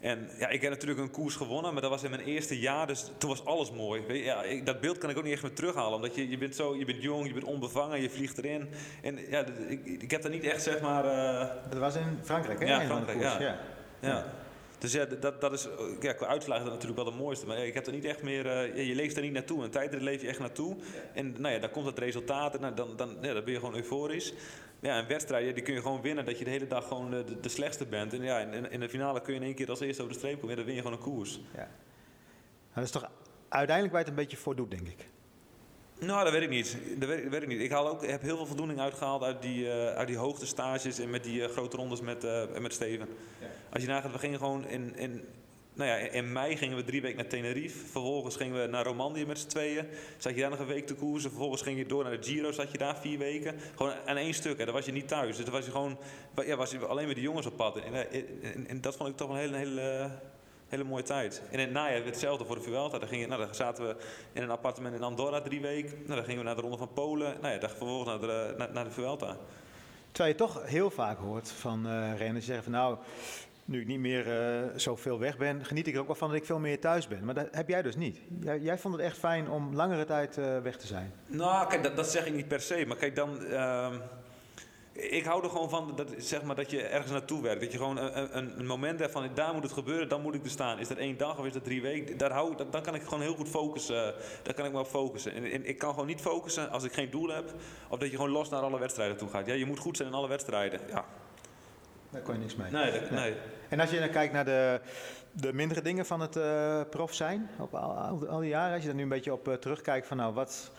En ja, ik heb natuurlijk een koers gewonnen, maar dat was in mijn eerste jaar, dus toen was alles mooi. Weet je, ja, ik, dat beeld kan ik ook niet echt meer terughalen, omdat je, je bent zo, je bent jong, je bent onbevangen, je vliegt erin. En ja, ik, ik heb dat niet echt, zeg maar... Uh... Dat was in Frankrijk, hè? Ja, Frankrijk, ja. ja. ja. Dus ja, dat, dat is ja, qua uitslagen dat natuurlijk wel de mooiste. Maar ik heb er niet echt meer. Uh, je leeft er niet naartoe. Een tijd leef je echt naartoe. En nou ja, dan komt het resultaat en nou, dan, dan, ja, dan ben je gewoon euforisch. ja, een wedstrijd die kun je gewoon winnen. Dat je de hele dag gewoon de, de, de slechtste bent. En ja, in, in, de finale kun je in één keer als eerste over de streep komen. Ja, dan win je gewoon een koers. Ja. Nou, dat is toch uiteindelijk waar je het een beetje voor doet, denk ik. Nou, dat weet ik niet. Dat weet, dat weet ik niet. Ik haal ook, heb heel veel voldoening uitgehaald uit die, uh, uit die hoogtestages en met die uh, grote rondes met, uh, met Steven. Ja. Als je nagaat, we gingen gewoon in, in, nou ja, in mei gingen we drie weken naar Tenerife. Vervolgens gingen we naar Romandie met z'n tweeën. Zat je daar nog een week te koersen. Vervolgens ging je door naar de Giro, zat je daar vier weken. Gewoon aan één stuk. Hè. Dan was je niet thuis. Dus dan was je gewoon ja, was je alleen met de jongens op pad. En, en, en dat vond ik toch een hele, hele, hele mooie tijd. En in het najaar hetzelfde voor de Vuelta. Dan, ging je, nou, zaten we in een appartement in Andorra drie weken. Nou, dan gingen we naar de Ronde van Polen. Nou ja, dan vervolgens naar de, naar, de Vuelta. Terwijl je toch heel vaak hoort van uh, renners zeggen van nou nu ik niet meer uh, zoveel weg ben, geniet ik er ook wel van dat ik veel meer thuis ben. Maar dat heb jij dus niet. Jij, vond het echt fijn om langere tijd uh, weg te zijn. Nou, kijk, dat, dat, zeg ik niet per se. Maar kijk, dan... Uh, ik hou er gewoon van dat, zeg maar, dat je ergens naartoe werkt. Dat je gewoon een, een, een moment hebt van daar moet het gebeuren, dan moet ik er staan. Is dat één dag of is dat drie weken? Daar hou, dan kan ik gewoon heel goed focussen. Daar kan ik me op focussen. En, en, ik kan gewoon niet focussen als ik geen doel heb. Of dat je gewoon los naar alle wedstrijden toe gaat. Ja, je moet goed zijn in alle wedstrijden. Ja. Daar kon je niks mee. Nee, dat, nee. En als je dan kijkt naar de, de mindere dingen van het uh, prof zijn, op al, al, die jaren, als je er nu een beetje op uh, terugkijkt van nou, wat,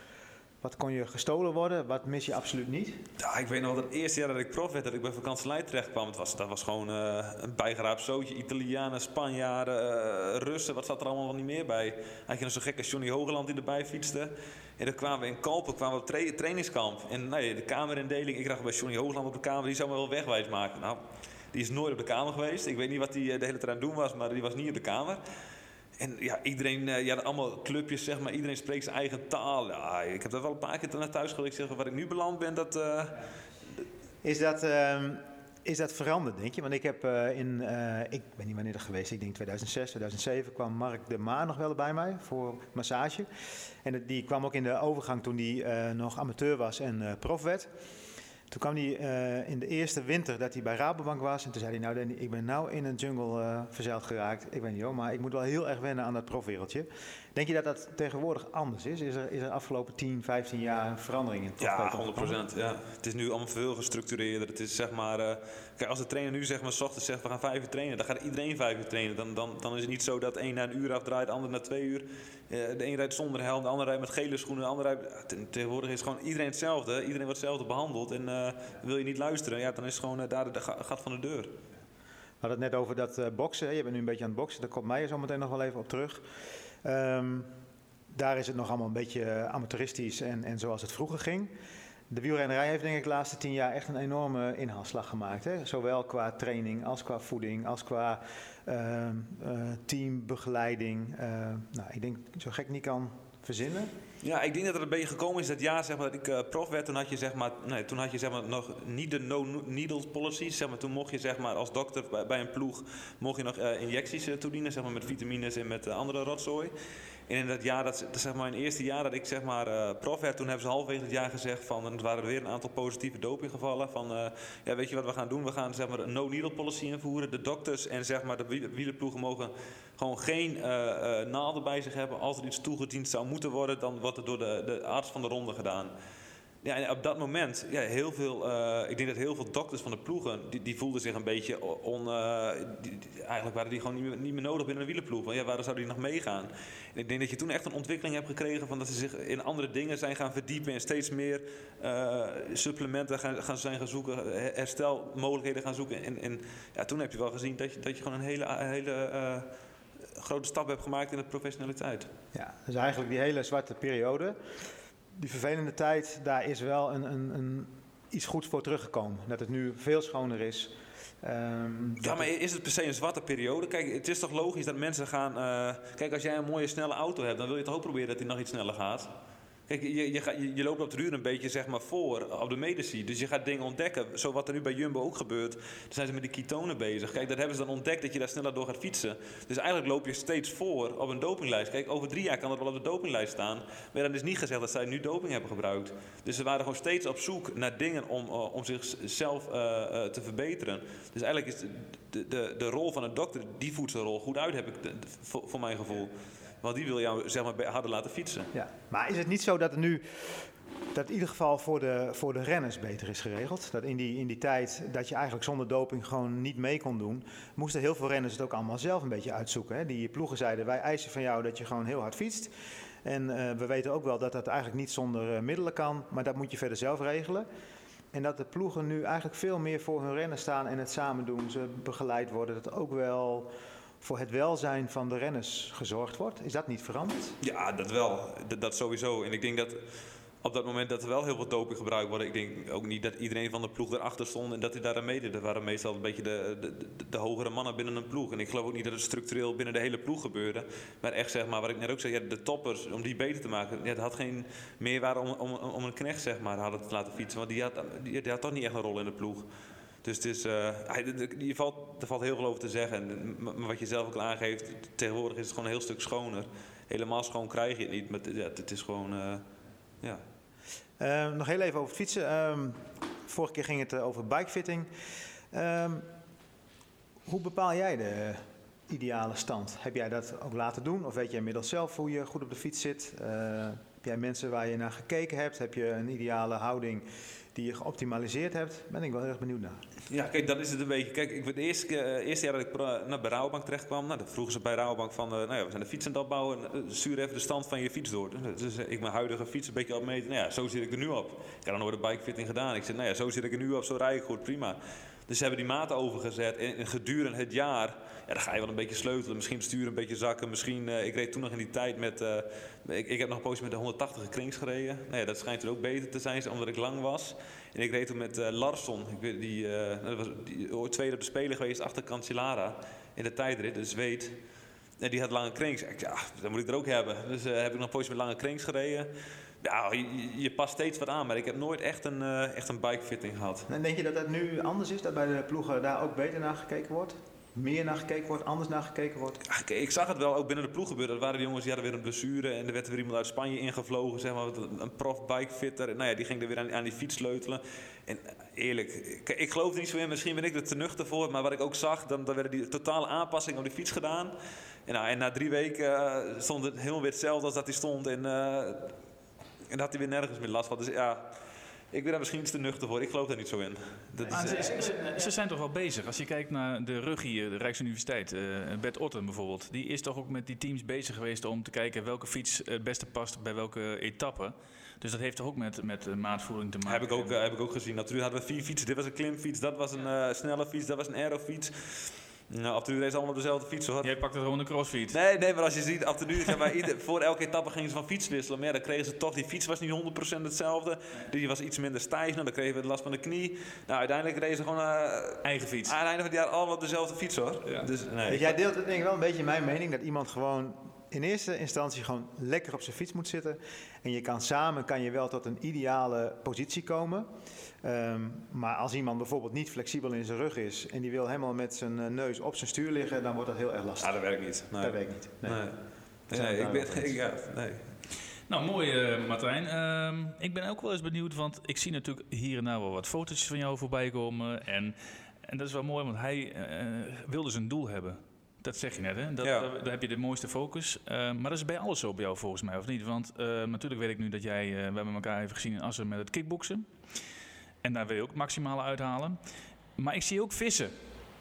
wat kon je gestolen worden, wat mis je absoluut niet? Ja, ik weet nog dat het eerste jaar dat ik prof werd, dat ik bij vakantielei terecht kwam, was, dat was gewoon uh, een bijgeraapt zootje. Italianen, Spanjaarden, Russen, wat zat er allemaal niet meer bij? Had je nog zo'n gekke Johnny Hogeland die erbij fietste. En dan kwamen we in Kalpen, kwamen we op tra trainingskamp. En nee, de kamerindeling, ik dacht bij Johnny Hoogland op de kamer, die zou me wel wegwijs maken. Nou, die is nooit op de kamer geweest. Ik weet niet wat hij de hele tijd aan doen was, maar die was niet op de kamer. En ja, iedereen, ja, allemaal clubjes, zeg maar, iedereen spreekt zijn eigen taal. Ja, ik heb dat wel een paar keer naar thuis geleerd. zeg, waar ik nu beland ben, dat... Uh... Is dat... Uh... Is dat veranderd, denk je? Want ik heb uh, in, ik ben niet wanneer er geweest, ik denk 2006, 2007 kwam Mark de Maar nog wel bij mij voor massage. En die kwam ook in de overgang toen hij nog amateur was en prof werd. Toen kwam hij uh, in de eerste winter dat hij bij Rabobank was. En toen zei hij, nou Danny, ik ben nou in een jungle uh, verzeild geraakt. Ik weet niet hoor, maar ik moet wel heel erg wennen aan dat profwereldje. Denk je dat dat tegenwoordig anders is? Is er, is er afgelopen 10, 15 jaar een verandering in het Ja, 100% Ja. Het is nu allemaal veel gestructureerder. Het is zeg maar... Uh, kijk, als de trainer nu zeg maar, s ochtends zegt, we gaan vijf uur trainen. Dan gaat iedereen vijf uur trainen. Dan, dan, dan is het niet zo dat één na een uur afdraait, de ander na twee uur. De een rijdt zonder helm, de ander rijdt met gele schoenen. De ander rijdt... Tegenwoordig is gewoon iedereen hetzelfde. Iedereen wordt hetzelfde behandeld. En wil je niet luisteren, ja, dan is het gewoon daar de gat van de deur. We hadden het net over dat uh, boksen. Je bent nu een beetje aan het boksen. Daar komt mij zo meteen nog wel even op terug. Um, daar is het nog allemaal een beetje amateuristisch en, en zoals het vroeger ging. De wielrennerij heeft denk ik de laatste tien jaar echt een enorme inhaalslag gemaakt. Hè? Zowel qua training als qua voeding, als qua uh, uh, teambegeleiding. Uh, nou, ik denk zo gek niet kan verzinnen. Ja, ik denk dat het een beetje gekomen is dat jaar zeg maar, dat ik uh, prof werd. Toen had je, zeg maar, nee, toen had je zeg maar, nog niet de no-needle policy. Zeg maar, toen mocht je zeg maar, als dokter bij, bij een ploeg mocht je nog injecties toedienen. Zeg maar, met vitamines en met andere rotzooi. In dat jaar, dat, zeg maar in het eerste jaar dat ik zeg maar uh, prof werd, toen hebben ze halverwege het jaar gezegd van, het waren er weer een aantal positieve dopinggevallen, van uh, ja, weet je wat we gaan doen? We gaan zeg maar een no-needle policy invoeren. De dokters en zeg maar de wielerploegen mogen gewoon geen uh, naalden bij zich hebben. Als er iets toegediend zou moeten worden, dan wordt het door de, de arts van de ronde gedaan. Ja, op dat moment, ja, heel veel, uh, ik denk dat heel veel dokters van de ploegen, die, die voelden zich een beetje on, die, eigenlijk waren die gewoon niet meer, niet meer nodig binnen een wielerploeg. Want ja, waarom zouden die nog meegaan? En ik denk dat je toen echt een ontwikkeling hebt gekregen van dat ze zich in andere dingen zijn gaan verdiepen en steeds meer uh, supplementen gaan, gaan zijn gaan zoeken, herstelmogelijkheden gaan zoeken. En, en ja, toen heb je wel gezien dat je, dat je gewoon een hele, hele grote stap hebt gemaakt in de professionaliteit. Ja, dus eigenlijk die hele zwarte periode die vervelende tijd, daar is wel een, een, een, iets goeds voor teruggekomen. Dat het nu veel schoner is. Um, ja, maar is het per se een zwarte periode? Kijk, het is toch logisch dat mensen gaan... Uh, kijk, als jij een mooie snelle auto hebt, dan wil je toch ook proberen dat die nog iets sneller gaat? Kijk, je, je, je, loopt op de duur een beetje zeg maar, voor op de medici. Dus je gaat dingen ontdekken. Zo wat er nu bij Jumbo ook gebeurt. Dan zijn ze met die ketonen bezig. Kijk, dat hebben ze dan ontdekt dat je daar sneller door gaat fietsen. Dus eigenlijk loop je steeds voor op een dopinglijst. Kijk, over drie jaar kan dat wel op de dopinglijst staan. Maar dan is niet gezegd dat zij nu doping hebben gebruikt. Dus ze waren gewoon steeds op zoek naar dingen om, uh, om zichzelf uh, te verbeteren. Dus eigenlijk is de, de, de rol van een dokter, die voert zijn rol goed uit, heb ik voor mijn gevoel. Want die wil jou zeg maar, harder laten fietsen. Ja. Maar is het niet zo dat er nu dat in ieder geval voor de, voor de renners beter is geregeld. Dat in die, in die tijd dat je eigenlijk zonder doping gewoon niet mee kon doen, moesten heel veel renners het ook allemaal zelf een beetje uitzoeken. Hè. Die ploegen zeiden, wij eisen van jou dat je gewoon heel hard fietst. En uh, we weten ook wel dat dat eigenlijk niet zonder uh, middelen kan, maar dat moet je verder zelf regelen. En dat de ploegen nu eigenlijk veel meer voor hun rennen staan en het samen doen. Ze begeleid worden. Dat ook wel voor het welzijn van de renners gezorgd wordt. Is dat niet veranderd? Ja, dat wel. Dat, sowieso. En ik denk dat op dat moment dat er wel heel veel doping gebruikt wordt. Ik denk ook niet dat iedereen van de ploeg erachter stond en dat hij daar aan meedeed. Dat waren meestal een beetje de, de, de, hogere mannen binnen een ploeg. En ik geloof ook niet dat het structureel binnen de hele ploeg gebeurde. Maar echt zeg maar, wat ik net ook zei, ja, de toppers, om die beter te maken. Ja, het had geen meerwaarde om, om, om een knecht zeg maar, hadden te laten fietsen. Want die had, die, die had toch niet echt een rol in de ploeg. Dus het is, uh, je valt, er valt heel veel over te zeggen. Maar wat je zelf ook aangeeft, tegenwoordig is het gewoon een heel stuk schoner. Helemaal schoon krijg je het niet. Maar ja, het is gewoon, uh, ja. Uh, nog heel even over fietsen. Um, vorige keer ging het uh, over bikefitting. Um, hoe bepaal jij de ideale stand? Heb jij dat ook laten doen? Of weet je inmiddels zelf hoe je goed op de fiets zit? Heb jij mensen waar je naar gekeken hebt? Heb je een ideale houding die je geoptimaliseerd hebt? Ben ik wel erg benieuwd naar. Ja, kijk, dat is het een beetje. Kijk, ik, het eerste, uh, eerste jaar dat ik naar bij Rouwbank terecht kwam, nou, dan vroegen ze bij Rouwbank van, uh, nou ja, we zijn de fiets aan het opbouwen, uh, even de stand van je fiets door. Dus ik mijn huidige fiets een beetje opmeten, nou ja, zo zit ik er nu op. Ik had dan nooit een bikefitting gedaan. Ik zei, nou ja, zo zit ik er nu op, zo rij ik goed, prima. Dus ze hebben die maat overgezet en gedurende het jaar ja, dan ga je wel een beetje sleutelen. Misschien sturen een beetje zakken. Misschien, uh, ik reed toen nog in die tijd met... Uh, ik, ik heb nog een poosje met de 180 krings gereden. Nou ja, dat schijnt er ook beter te zijn, omdat ik lang was. En ik reed toen met uh, Larsson. Ik weet, die, was die, tweede op de Spelen geweest achter Cancellara. In de tijdrit, de Zweed. En die had lange krings. Ja, dat moet ik er ook hebben. Dus heb ik nog een poosje met lange krings gereden. Ja, je, past steeds wat aan, maar ik heb nooit echt een, echt een bikefitting gehad. En denk je dat dat nu anders is, dat bij de ploegen daar ook beter naar gekeken wordt? Meer naar gekeken wordt, anders naar gekeken wordt? Ach, ik zag het wel ook binnen de ploeg gebeuren. Er waren die jongens die hadden weer een blessure en er werd weer iemand uit Spanje ingevlogen, zeg maar, een prof bikefitter. Nou ja, die ging er weer aan, aan die fiets sleutelen. En eerlijk, ik, ik geloof er niet zo in. Misschien ben ik er te nuchter voor, maar wat ik ook zag, dan, dan werden die totale aanpassingen op die fiets gedaan. En, nou, en na drie weken uh, stond het helemaal weer hetzelfde als dat hij stond. En, uh, en had hij weer nergens meer last van. Dus ja, ik ben daar misschien iets te nuchter voor. Ik geloof daar niet zo in. Dat is, ze, ze, ze, zijn toch wel bezig. Als je kijkt naar de rug hier, de Rijksuniversiteit, uh, Bert Otten bijvoorbeeld. Die is toch ook met die teams bezig geweest om te kijken welke fiets het beste past bij welke etappe. Dus dat heeft toch ook met, met maatvoering te maken. Heb ik ook, heb ik ook gezien. Natuurlijk hadden we vier fietsen. Dit was een klimfiets, dat was een uh, snelle fiets, dat was een aerofiets. Nou, af en toe allemaal dezelfde fiets hoor. Jij pakte gewoon een crossfiets. Nee, nee, maar als je ziet, af en toe zeg maar, ieder, voor elke etappe gingen ze van fiets wisselen. Maar ja, dan kregen ze toch, die fiets was niet 100% hetzelfde. Die was iets minder stijf, nou, dan kregen we last van de knie. Nou, uiteindelijk reden ze gewoon... Uh, Eigen fiets. Aan het einde van het jaar allemaal dezelfde fiets hoor. Ja. Dus, nee. Jij deelt denk ik wel een beetje mijn mening, dat iemand gewoon in eerste instantie gewoon lekker op zijn fiets moet zitten. En je kan samen kan je wel tot een ideale positie komen. Um, maar als iemand bijvoorbeeld niet flexibel in zijn rug is en die wil helemaal met zijn uh, neus op zijn stuur liggen, dan wordt dat heel erg lastig. Ja, dat werkt niet. Nee. Dat werkt niet. Nee. nee. nee. nee ik ben, ik, ja, nee. Nou, mooi uh, Martijn. Um, ik ben ook wel eens benieuwd, want ik zie natuurlijk hier en daar wel wat foto's van jou voorbij komen. En, en dat is wel mooi, want hij uh, wilde zijn doel hebben. Dat zeg je net, hè? Dat, ja. daar, daar, heb je de mooiste focus. Uh, maar dat is bij alles zo bij jou volgens mij, of niet? Want uh, natuurlijk weet ik nu dat jij... Uh, we hebben elkaar even gezien in Assen met het kickboksen. En daar wil je ook het maximale uithalen. Maar ik zie ook vissen.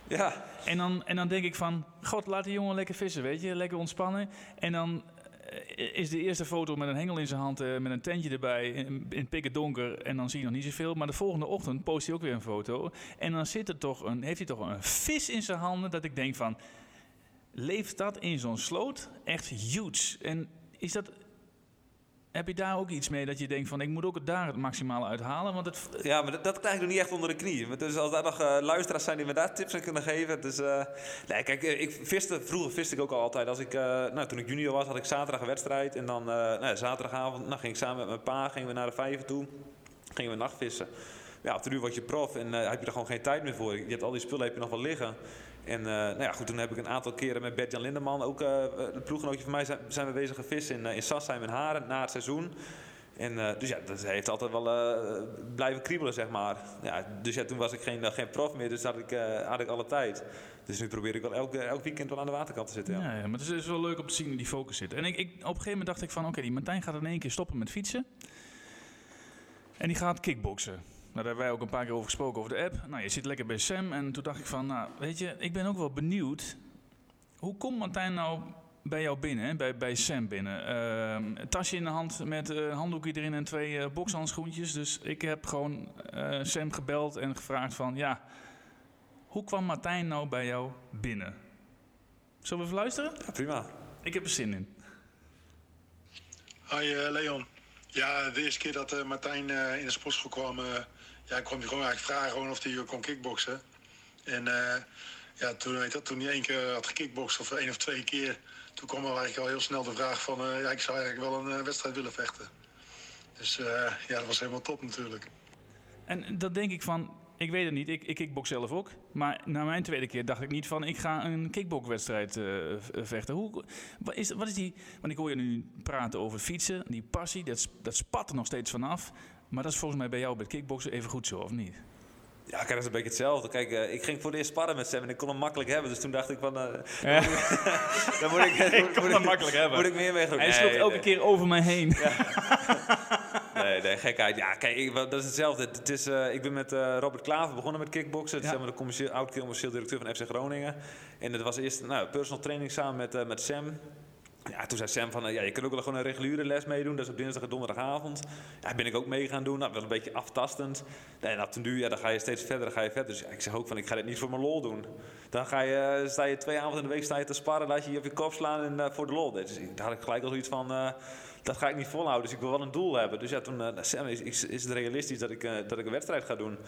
Ja. En dan, en dan denk ik van... God, laat die jongen lekker vissen, weet je? Lekker ontspannen. En dan is de eerste foto met een hengel in zijn hand, uh, met een tentje erbij, in, in pikken donker. En dan zie je nog niet zoveel. Maar de volgende ochtend post hij ook weer een foto. En dan zit er toch een, heeft hij toch een vis in zijn handen. Dat ik denk van, leeft dat in zo'n sloot? Echt huge. En is dat, heb je daar ook iets mee dat je denkt van ik moet ook daar het maximale uithalen? Want het... Ja, maar dat, krijg ik nog niet echt onder de knie. Dus als daar nog uh, luisteraars zijn die me daar tips aan kunnen geven. Dus, uh, nee, kijk, ik viste, vroeger viste ik ook al altijd. Als ik, nou, toen ik junior was, had ik zaterdag een wedstrijd. En dan nou, zaterdagavond nou, ging ik samen met mijn pa gingen we naar de vijver toe. Gingen we nachtvissen. Ja, op de uur word je prof en heb je er gewoon geen tijd meer voor. Je hebt al die spullen heb je nog wel liggen. En uh, nou ja, goed, toen heb ik een aantal keren met Bert-Jan Lindeman, ook uh, een ploeggenootje van mij, zijn, we bezig gevist in, uh, in Sassheim en Haren na het seizoen. En dus ja, dat heeft altijd wel blijven kriebelen, zeg maar. Ja, dus ja, toen was ik geen, geen prof meer, dus had ik, had ik alle tijd. Dus nu probeer ik wel elk, elk weekend wel aan de waterkant te zitten. Ja, maar het is, wel leuk om te zien die focus zit. En ik, op een gegeven moment dacht ik van, oké, die Martijn gaat in één keer stoppen met fietsen. En die gaat kickboksen. Nou, daar hebben wij ook een paar keer over gesproken over de app. Nou, je zit lekker bij Sam. En toen dacht ik van, nou, weet je, ik ben ook wel benieuwd. Hoe komt Martijn nou bij jou binnen? Bij, bij Sam binnen? Uh, tasje in de hand met uh, handdoekje erin en twee uh, bokshandschoentjes. Dus ik heb gewoon uh, Sam gebeld en gevraagd van, ja, hoe kwam Martijn nou bij jou binnen? Zullen we even luisteren? Ja, prima. Ik heb er zin in. Hoi Leon. Ja, de eerste keer dat Martijn in de sportschool kwam, ja, kwam hij gewoon eigenlijk vragen of hij kon kickboksen. En ja, toen, weet dat, toen hij één keer had gekickbokst of één of twee keer, toen kwam er eigenlijk al heel snel de vraag van, uh, ja, ik zou eigenlijk wel een wedstrijd willen vechten. Dus ja, dat was helemaal top natuurlijk. En dat denk ik van, ik weet het niet, ik, ik kickbox zelf ook. Maar na mijn tweede keer dacht ik niet van, ik ga een kickboxwedstrijd vechten. Hoe, wat, is, wat is die, want ik hoor je nu praten over fietsen, die passie, dat, dat spat er nog steeds vanaf. Maar dat is volgens mij bij jou bij kickboksen even goed zo, of niet? Ja, kijk, dat is een beetje hetzelfde. Kijk, uh, ik ging voor de eerst sparren met Sam en ik kon hem makkelijk hebben. Dus toen dacht ik van... Uh, ja. dan moet ik... ik kon hem makkelijk hebben. Moet ik meer weg doen. Hij sloeg nee, elke nee. keer over mij heen. Ja. nee, nee, gekheid. Ja, kijk, ik, dat is hetzelfde. Het is, uh, ik ben met Robert Klaver begonnen met kickboksen. Ja. Zeg maar de commercieel, oud-commercieel directeur van FC Groningen. En dat was eerst nou, personal training samen met, met Sam. Ja, toen zei Sam van, ja, je kunt ook wel gewoon een reguliere les meedoen. Dat is op dinsdag en donderdagavond. Ja, ben ik ook mee gaan doen. Nou, wel een beetje aftastend. En op den ja, dan ga je steeds verder, dan ga je verder. Dus ik zeg ook van, ik ga dit niet voor mijn lol doen. Dan ga je, sta je twee avonden in de week sta je te sparren, laat je je op je kop slaan en, uh, voor de lol. Dus daar had ik gelijk al zoiets van, dat ga ik niet volhouden. Dus ik wil wel een doel hebben. Dus ja, toen, Sam, is, is, is het realistisch dat ik, dat ik een wedstrijd ga doen?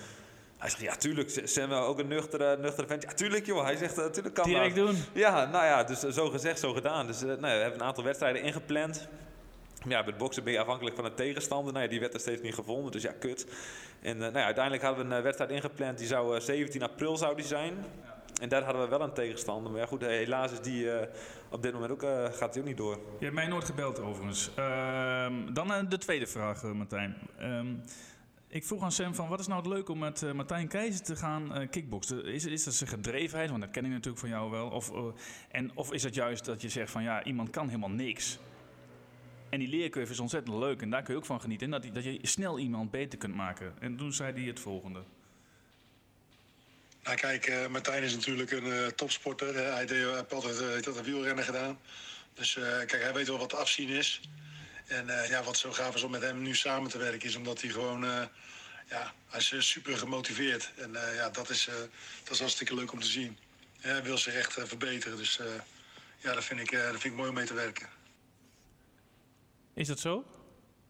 Hij zegt, ja, tuurlijk. Sam ook een nuchtere, nuchtere vent. Ja, tuurlijk, joh. Hij zegt, natuurlijk kan Direct dat. doen. Ja, nou ja, dus zo gezegd, zo gedaan. Dus nou, we hebben een aantal wedstrijden ingepland. Ja, met boksen ben je afhankelijk van de tegenstander. Nou ja, die werd er steeds niet gevonden, dus ja, kut. En uh, nou ja, uiteindelijk hadden we een wedstrijd ingepland. Die zou uh, 17 april zou die zijn. Ja. En daar hadden we wel een tegenstander. Maar ja, goed, helaas is die uh, op dit moment ook, gaat die ook niet door. Je hebt mij nooit gebeld overigens. Ehm, dan de tweede vraag, Martijn. Ik vroeg aan Sam van wat is nou het leuk om met uh, Martijn Keizer te gaan uh, kickboksen? Is, is dat zijn gedrevenheid? Want dat ken ik natuurlijk van jou wel. Of, uh, en, of is het juist dat je zegt van ja, iemand kan helemaal niks. En die leercurve is ontzettend leuk en daar kun je ook van genieten. En dat, dat je snel iemand beter kunt maken. En toen zei hij het volgende. Nou kijk, Martijn is natuurlijk een topsporter. hij heeft altijd dat wielrennen gedaan. Dus kijk, hij weet wel wat afzien is. En uh, ja, wat zo gaaf is om met hem nu samen te werken, is omdat hij gewoon. Uh, ja, hij is super gemotiveerd. En uh, ja, dat is, dat is hartstikke leuk om te zien. hij wil zich echt verbeteren. Dus ja, dat vind, ik, dat vind ik mooi om mee te werken. Is dat zo?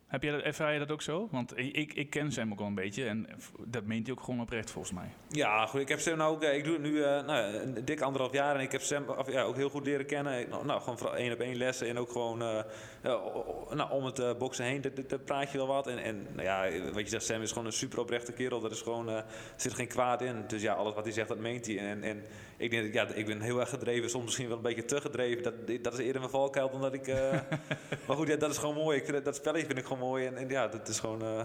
Heb jij dat, ervaar je dat ook zo? Want ik, ik ken Sam ook al een beetje en dat meent hij ook gewoon oprecht volgens mij. Ja, goed. Ik heb Sam nou ook, ik doe het nu uh, nou, een dik anderhalf jaar en ik heb Sam of, ja, ook heel goed leren kennen. Nou, nou gewoon één op één lessen en ook gewoon uh, nou, om het uh, boksen heen, daar praat je wel wat. En, en nou ja, wat je zegt, Sam is gewoon een super oprechte kerel. Dat is gewoon, er zit geen kwaad in. Dus ja, alles wat hij zegt, dat meent hij. En, en ik denk, ja, ik ben heel erg gedreven, soms misschien wel een beetje te gedreven. Dat, dat is eerder mijn valkuil dan dat ik... maar goed, ja, dat is gewoon mooi. Ik dat, dat spelletje vind ik gewoon mooi. En, en ja, dat is gewoon. Uh...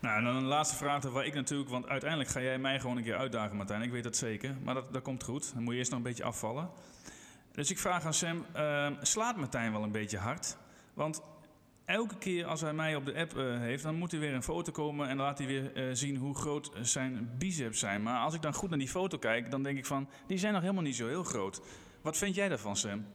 Nou, en dan een laatste vraag waar ik natuurlijk, want uiteindelijk ga jij mij gewoon een keer uitdagen, Martijn. Ik weet dat zeker, maar dat, dat komt goed. Dan moet je eerst nog een beetje afvallen. Dus ik vraag aan Sam: uh, slaat Martijn wel een beetje hard? Want elke keer als hij mij op de app uh, heeft, dan moet hij weer een foto komen en dan laat hij weer uh, zien hoe groot zijn biceps zijn. Maar als ik dan goed naar die foto kijk, dan denk ik van, die zijn nog helemaal niet zo heel groot. Wat vind jij daarvan, Sam?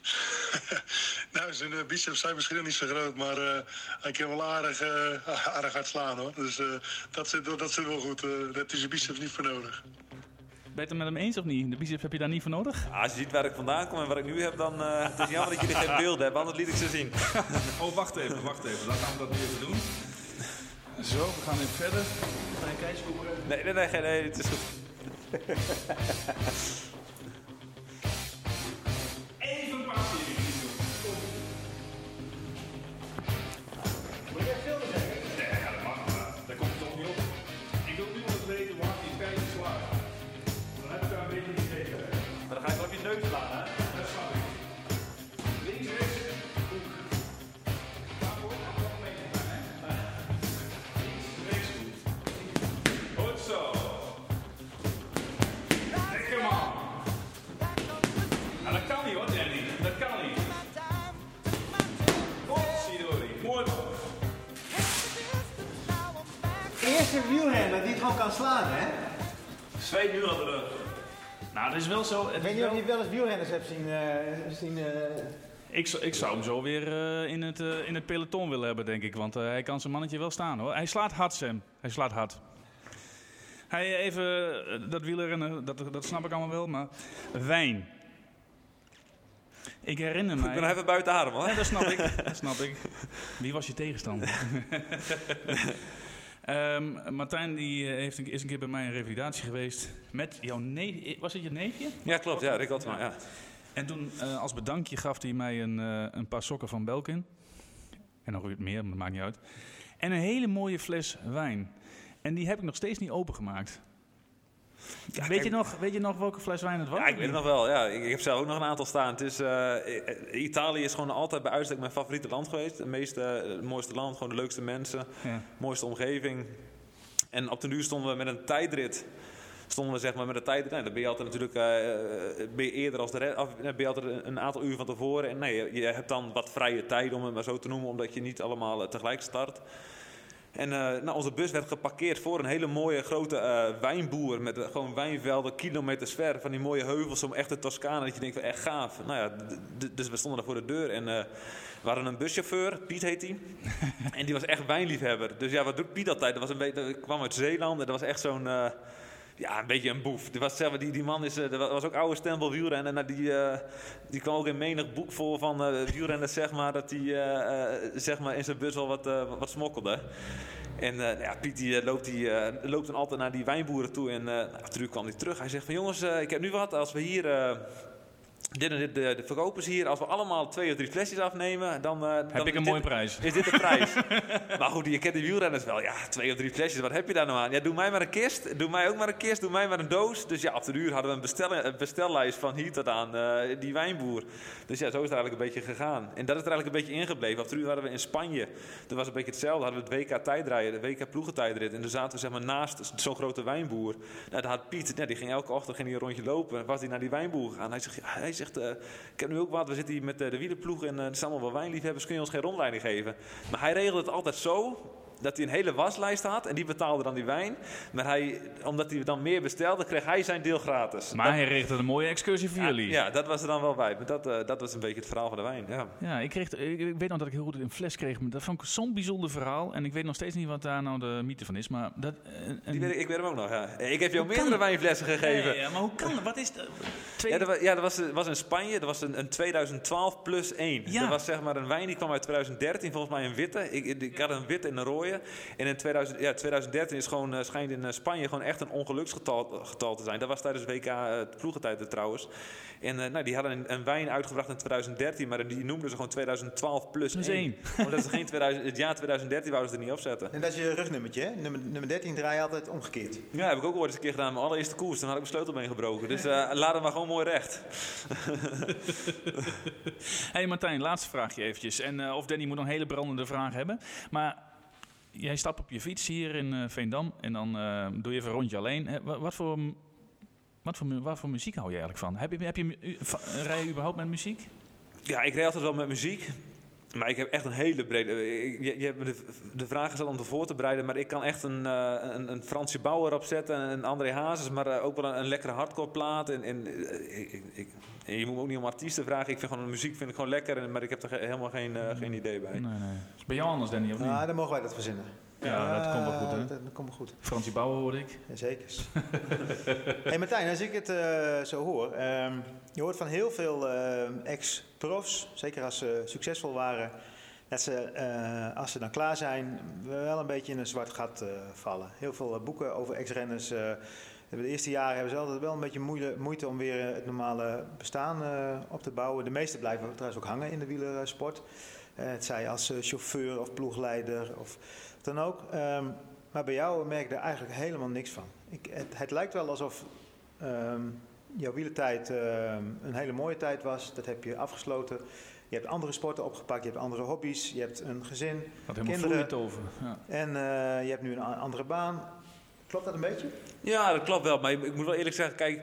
nou, zijn uh, biceps zijn misschien nog niet zo groot, maar uh, hij kan wel aardig, uh, aardig hard slaan hoor. Dus dat, zit, dat zit wel goed. daar heb je zijn biceps niet voor nodig. Ben je het met hem eens of niet? De biceps heb je daar niet voor nodig? Ja, als je ziet waar ik vandaan kom en wat ik nu heb, dan uh, het is jammer dat jullie geen beelden hebben, anders liet ik ze zien. oh, wacht even, wacht even. Gaan we dat nu even doen. Zo, we gaan even verder. Ga je kijken Nee, nee, nee, nee, nee, het is goed. Wel- eens wielrenners hebt zien... eh, zien eh, ik, zou- ik zou hem zo weer eh, in, het, eh, in het peloton willen hebben, denk ik. Want hij kan zijn mannetje wel staan, hoor. Hij slaat hard, Sam. Hij slaat hard. Hij even, dat wielrennen, dat, dat snap ik allemaal wel, maar wijn. Ik herinner Ik mij... ben even buiten adem hoor. Ja, dat snap ik. Dat snap ik. Wie was je tegenstander? Ehm, Martijn die eh, heeft een, is een keer bij mij in revalidatie geweest met jouw neefje. Was het je neefje? Ja, klopt. Ja, Rick Altman. Ja. En toen eh, als bedankje gaf hij mij een, eh, een paar sokken van Belkin. En nog meer, maar dat maakt niet uit. En een hele mooie fles wijn. En die heb ik nog steeds niet opengemaakt. Weet, je nog, weet je nog welke fles wijn het was? Ja, ik weet het nog wel. Ja, ik, ik heb zelf ook nog een aantal staan. Het is, eh, Italië is gewoon altijd bij uitstek mijn favoriete land geweest. Het, meeste, het mooiste land, gewoon de leukste mensen, Ja. mooiste omgeving. En op de duur stonden we met een tijdrit. Stonden we zeg maar met een tijdrit. Nou, dan ben je altijd natuurlijk eh, eh, ben je eerder als de rest. Ben je altijd een- aantal uur van tevoren. En nee, je, je hebt dan wat vrije tijd om het maar zo te noemen, omdat je niet allemaal eh, tegelijk start. En eh, nou, onze bus werd geparkeerd voor een hele mooie grote eh, wijnboer. Met eh, gewoon wijnvelden, kilometers ver. Van die mooie heuvels, om echt de Toscane. Dat je denkt van echt gaaf. Nou ja, dus we stonden daar voor de deur. En we hadden een buschauffeur, Piet heet hij. en die was echt wijnliefhebber. Dus ja, wat doet Piet altijd? Dat was een beetje, dat kwam uit Zeeland. En dat was echt zo'n... ja, een beetje een boef. Die, was, die, die man is, eh, was ook oude stempel wielrennen. En die, eh, die kwam ook in menig boek vol van eh wielrenners, zeg maar, dat hij zeg maar in zijn bus wel wat, wat smokkelde. En nou Piet die, loopt, loopt dan altijd naar die wijnboeren toe. En eh nou, natuurlijk kwam hij terug. Hij zegt van jongens, ik heb nu wat. Als we hier... dit en dit, de, de verkopers hier, als we allemaal twee of drie flesjes afnemen, dan, eh, dan Heb ik een mooie prijs. is dit de prijs? maar goed, je kent die wielrenners wel. Ja, twee of drie flesjes, wat heb je daar nou aan? Ja, doe mij maar een kist, doe mij ook maar een kist, doe mij maar een doos. Dus ja, op de uur hadden we een, een bestellijst van hier tot aan eh, die wijnboer. Dus ja, zo is het eigenlijk een beetje gegaan. En dat is er eigenlijk een beetje ingebleven. Op de uur waren we in Spanje. Toen was het een beetje hetzelfde. Hadden we het WK tijdrijden, de WK ploegentijdrit. En toen zaten we zeg maar naast zo'n grote wijnboer. Nou, daar had Piet, ja, die ging elke ochtend ging een rondje lopen. Was hij naar die wijnboer gegaan. Hij zegt, hij zegt eh, ik heb nu ook wat. We zitten hier met eh, de wielerploeg en eh er zijn allemaal wel wijnliefhebbers. Kun je ons geen rondleiding geven? Maar hij regelde het altijd zo dat hij een hele waslijst had en die betaalde dan die wijn. Maar hij, omdat hij dan meer bestelde, kreeg hij zijn deel gratis. Maar hij regelde een mooie excursie voor ja, jullie. ja, dat was er dan wel bij. Maar dat, eh, dat was een beetje het verhaal van de wijn. Ja. Ja, ik, kreeg, ik, ik weet nog dat ik heel goed een fles kreeg. maar Dat vond ik zo'n bijzonder verhaal. En ik weet nog steeds niet wat daar nou de mythe van is. Maar dat, eh, Die weet ik, ik weet hem ook nog, ja. Ik heb jou meerdere wijnflessen gegeven. Ja, ja, maar hoe kan dat? Wat is dat? Twee... Ja, dat was, ja, dat was, was in Spanje. Dat was een, een 2012 plus 1. Ja. Dat was zeg maar een wijn die kwam uit 2013, volgens mij een witte. Ik, ik, ik had een witte en een rode. En in 2000, ja, 2013 is gewoon, eh, schijnt in eh, Spanje gewoon echt een ongeluksgetal getal te zijn. Dat was tijdens WK uh, ploegentijd eh, trouwens. En eh, nou, die hadden een, een wijn uitgebracht in 2013, maar die noemden ze gewoon 2012 plus Plus 1. één. Omdat ze geen 2000, het jaar 2013 wouden ze er niet opzetten. En dat is je rugnummertje, hè? Nummer, nummer 13 draai je altijd omgekeerd. Ja, heb ik ook ooit eens een keer gedaan. Mijn allereerste koers, toen had ik mijn sleutelbeen gebroken. Dus eh, laat hem maar gewoon mooi recht. hey Martijn, laatste vraagje eventjes. En eh, of Danny moet nog een hele brandende vraag hebben. Maar jij stapt op je fiets hier in eh, Veendam. En dan eh, doe je even een rondje alleen. Wat, voor, wat, voor, wat voor muziek hou je eigenlijk van? Heb je, heb je, rij je überhaupt met muziek? Ja, ik reed altijd wel met muziek. Maar ik heb echt een hele brede... ik- Je, je hebt me de, de vraag gesteld om te voor te bereiden. Maar ik kan echt een, eh een, een Fransie Bauer opzetten. Een André Hazes. Maar eh, ook wel een, een lekkere hardcore plaat. En, en, eh, ik, ik, en je moet me ook niet om artiesten vragen. Ik vind gewoon de muziek vind ik gewoon lekker. en- Maar ik heb er ge- helemaal geen, eh, geen idee bij. Nee, nee. Is bij jou anders, Danny, of niet? Nou, dan mogen wij dat verzinnen. Ja, dat komt wel goed, hè? Dat, dat komt wel goed. Fransie Bauer hoorde ik. Zeker. hey Martijn, als ik het eh, zo hoor. ehm, je hoort van heel veel ehm, ex-profs, zeker als ze succesvol waren, dat ze eh, als ze dan klaar zijn, wel een beetje in een zwart gat eh, vallen. Heel veel eh, boeken over ex-renners. eh, de eerste jaren hebben ze altijd wel een beetje moeite, moeite om weer eh, het normale bestaan eh, op te bouwen. De meeste blijven trouwens ook hangen in de wielersport. Eh, het zij als eh, chauffeur of ploegleider of dan ook. Ehm, maar bij jou merk ik er eigenlijk helemaal niks van. Ik, het, het lijkt wel alsof ehm, jouw wielertijd ehm, een hele mooie tijd was. Dat heb je afgesloten. Je hebt andere sporten opgepakt, je hebt andere hobby's, je hebt een gezin helemaal Kinderen. over. Ja. en eh, je hebt nu een andere baan. Klopt dat een beetje? Ja, dat klopt wel. Maar ik, ik moet wel eerlijk zeggen, kijk...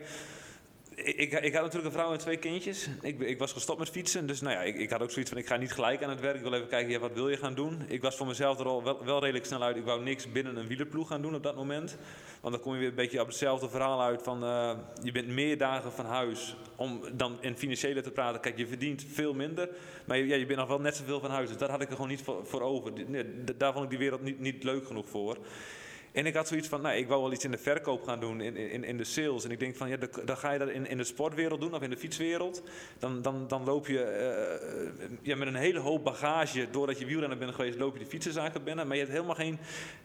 ik, ik had natuurlijk een vrouw en twee kindjes. Ik, ik was gestopt met fietsen. Dus nou ja, ik, ik had ook zoiets van, ik ga niet gelijk aan het werk. Ik wil even kijken, wat wil je gaan doen? Ik was voor mezelf er al wel, redelijk snel uit. Ik wou niks binnen een wielerploeg gaan doen op dat moment. Want dan kom je weer een beetje op hetzelfde verhaal uit van... Uh, je bent meer dagen van huis om dan in financiële te praten. Kijk, je verdient veel minder. Maar ja, je bent nog wel net zoveel van huis. Dus daar had ik er gewoon niet voor, voor over. Daar vond ik die wereld niet, niet leuk genoeg voor. En ik had zoiets van, nou, ik wou wel iets in de verkoop gaan doen, in, in, in de sales. En ik denk van, ja, dan ga je dat in, in de sportwereld doen of in de fietswereld. Dan, dan, dan loop je uh, ja, met een hele hoop bagage, doordat je wielrenner bent geweest, loop je de fietsenzaken binnen. Maar je hebt helemaal geen,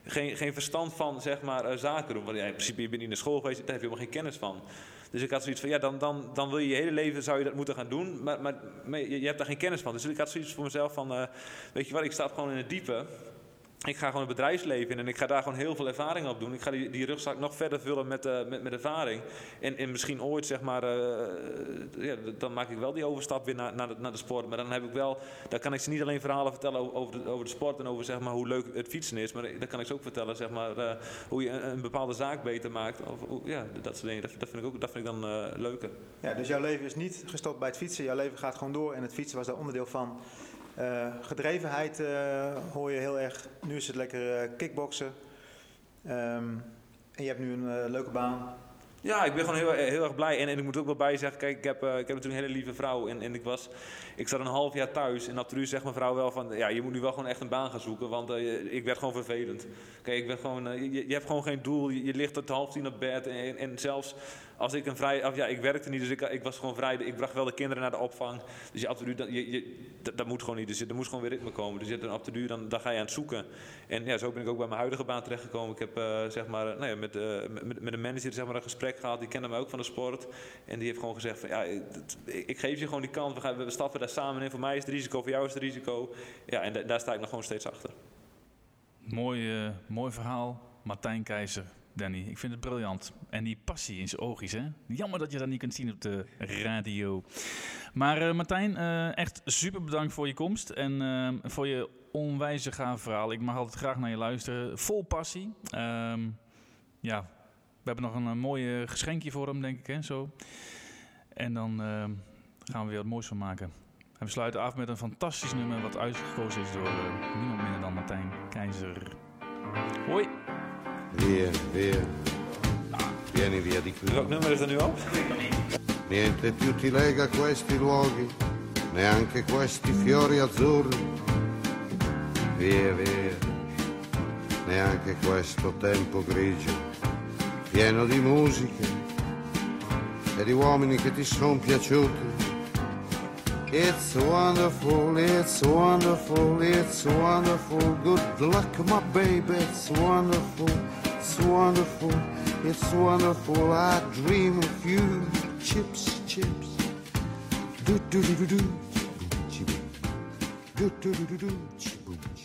geen, geen verstand van, zeg maar, uh, zaken doen. Want in principe, je bent in de school geweest, daar heb je helemaal geen kennis van. Dus ik had zoiets van, ja, dan, dan, dan wil je je hele leven, zou je dat moeten gaan doen. Maar, maar, je, hebt daar geen kennis van. Dus ik had zoiets voor mezelf van, uh, weet je wat, ik sta gewoon in het diepe ik ga gewoon het bedrijfsleven in en ik ga daar gewoon heel veel ervaring op doen. Ik ga die, die rugzak nog verder vullen met, uh, met, met ervaring. En, en misschien ooit, zeg maar, uh, ja, dan maak ik wel die overstap weer naar, naar, de, naar de sport. Maar dan heb ik wel, dan kan ik ze niet alleen verhalen vertellen over de, over de sport en over zeg maar, hoe leuk het fietsen is. Maar dan kan ik ze ook vertellen zeg maar, uh, hoe je een, een, bepaalde zaak beter maakt. Of, ja, dat soort dingen. Dat, dat, vind ik ook, dat vind ik dan leuker. Ja, dus jouw leven is niet gestopt bij het fietsen. Jouw leven gaat gewoon door en het fietsen was daar onderdeel van. Uh, gedrevenheid uh, hoor je heel erg. Nu is het lekker uh, kickboksen. Um, en je hebt nu een leuke baan. Ja, ik ben gewoon heel, heel erg blij. En, en ik moet ook wel bij zeggen, kijk, ik heb, ik heb natuurlijk een hele lieve vrouw. En, en ik, was, ik zat een half jaar thuis. En natuurlijk zegt mijn vrouw wel van, ja, je moet nu wel gewoon echt een baan gaan zoeken. Want ik werd gewoon vervelend. Kijk, ik ben gewoon, je, je, hebt gewoon geen doel. Je, ligt tot half tien op bed. En, en zelfs als ik een vrij, ja, ik werkte niet, dus ik, ik was gewoon vrij. Ik bracht wel de kinderen naar de opvang. Dus je, absoluut, je, je, dat, dat, moet gewoon niet. Dus er moest gewoon weer ritme komen. Dus je, dan op de duur, dan, dan ga je aan het zoeken. En ja, zo ben ik ook bij mijn huidige baan terechtgekomen. Ik heb uh, zeg maar, nou ja, met, met, met een manager zeg maar, een gesprek gehad. Die kende mij ook van de sport. En die heeft gewoon gezegd van, ja, ik, ik geef je gewoon die kans. We, gaan, we stappen daar samen in. Voor mij is het risico, voor jou is het risico. Ja, en da, daar sta ik nog gewoon steeds achter. Mooi, uh, mooi verhaal. Martijn Keizer. Danny. Ik vind het briljant. En die passie in zijn oogjes, hè? Jammer dat je dat niet kunt zien op de radio. Maar uh, Martijn, uh, echt super bedankt voor je komst en uh, voor je onwijze gaaf verhaal. Ik mag altijd graag naar je luisteren. Vol passie. Um, ja, we hebben nog een, mooi geschenkje voor hem, denk ik, hè? Zo. En dan ehm, gaan we weer wat moois van maken. En we sluiten af met een fantastisch nummer wat uitgekozen is door niemand minder dan Martijn Keizer. Hoi! Via, via. Vieni via di qui. Welk nummer is er nu op? Niente più ti lega questi luoghi, neanche questi fiori azzurri. Via, via. Neanche questo tempo grigio, pieno di musiche e di uomini che ti sono piaciuti. It's wonderful, it's wonderful, it's wonderful. Good luck, my baby, it's wonderful. It's wonderful, it's wonderful. I dream of you. Chips, chips. Do do do do do. Do do do do do.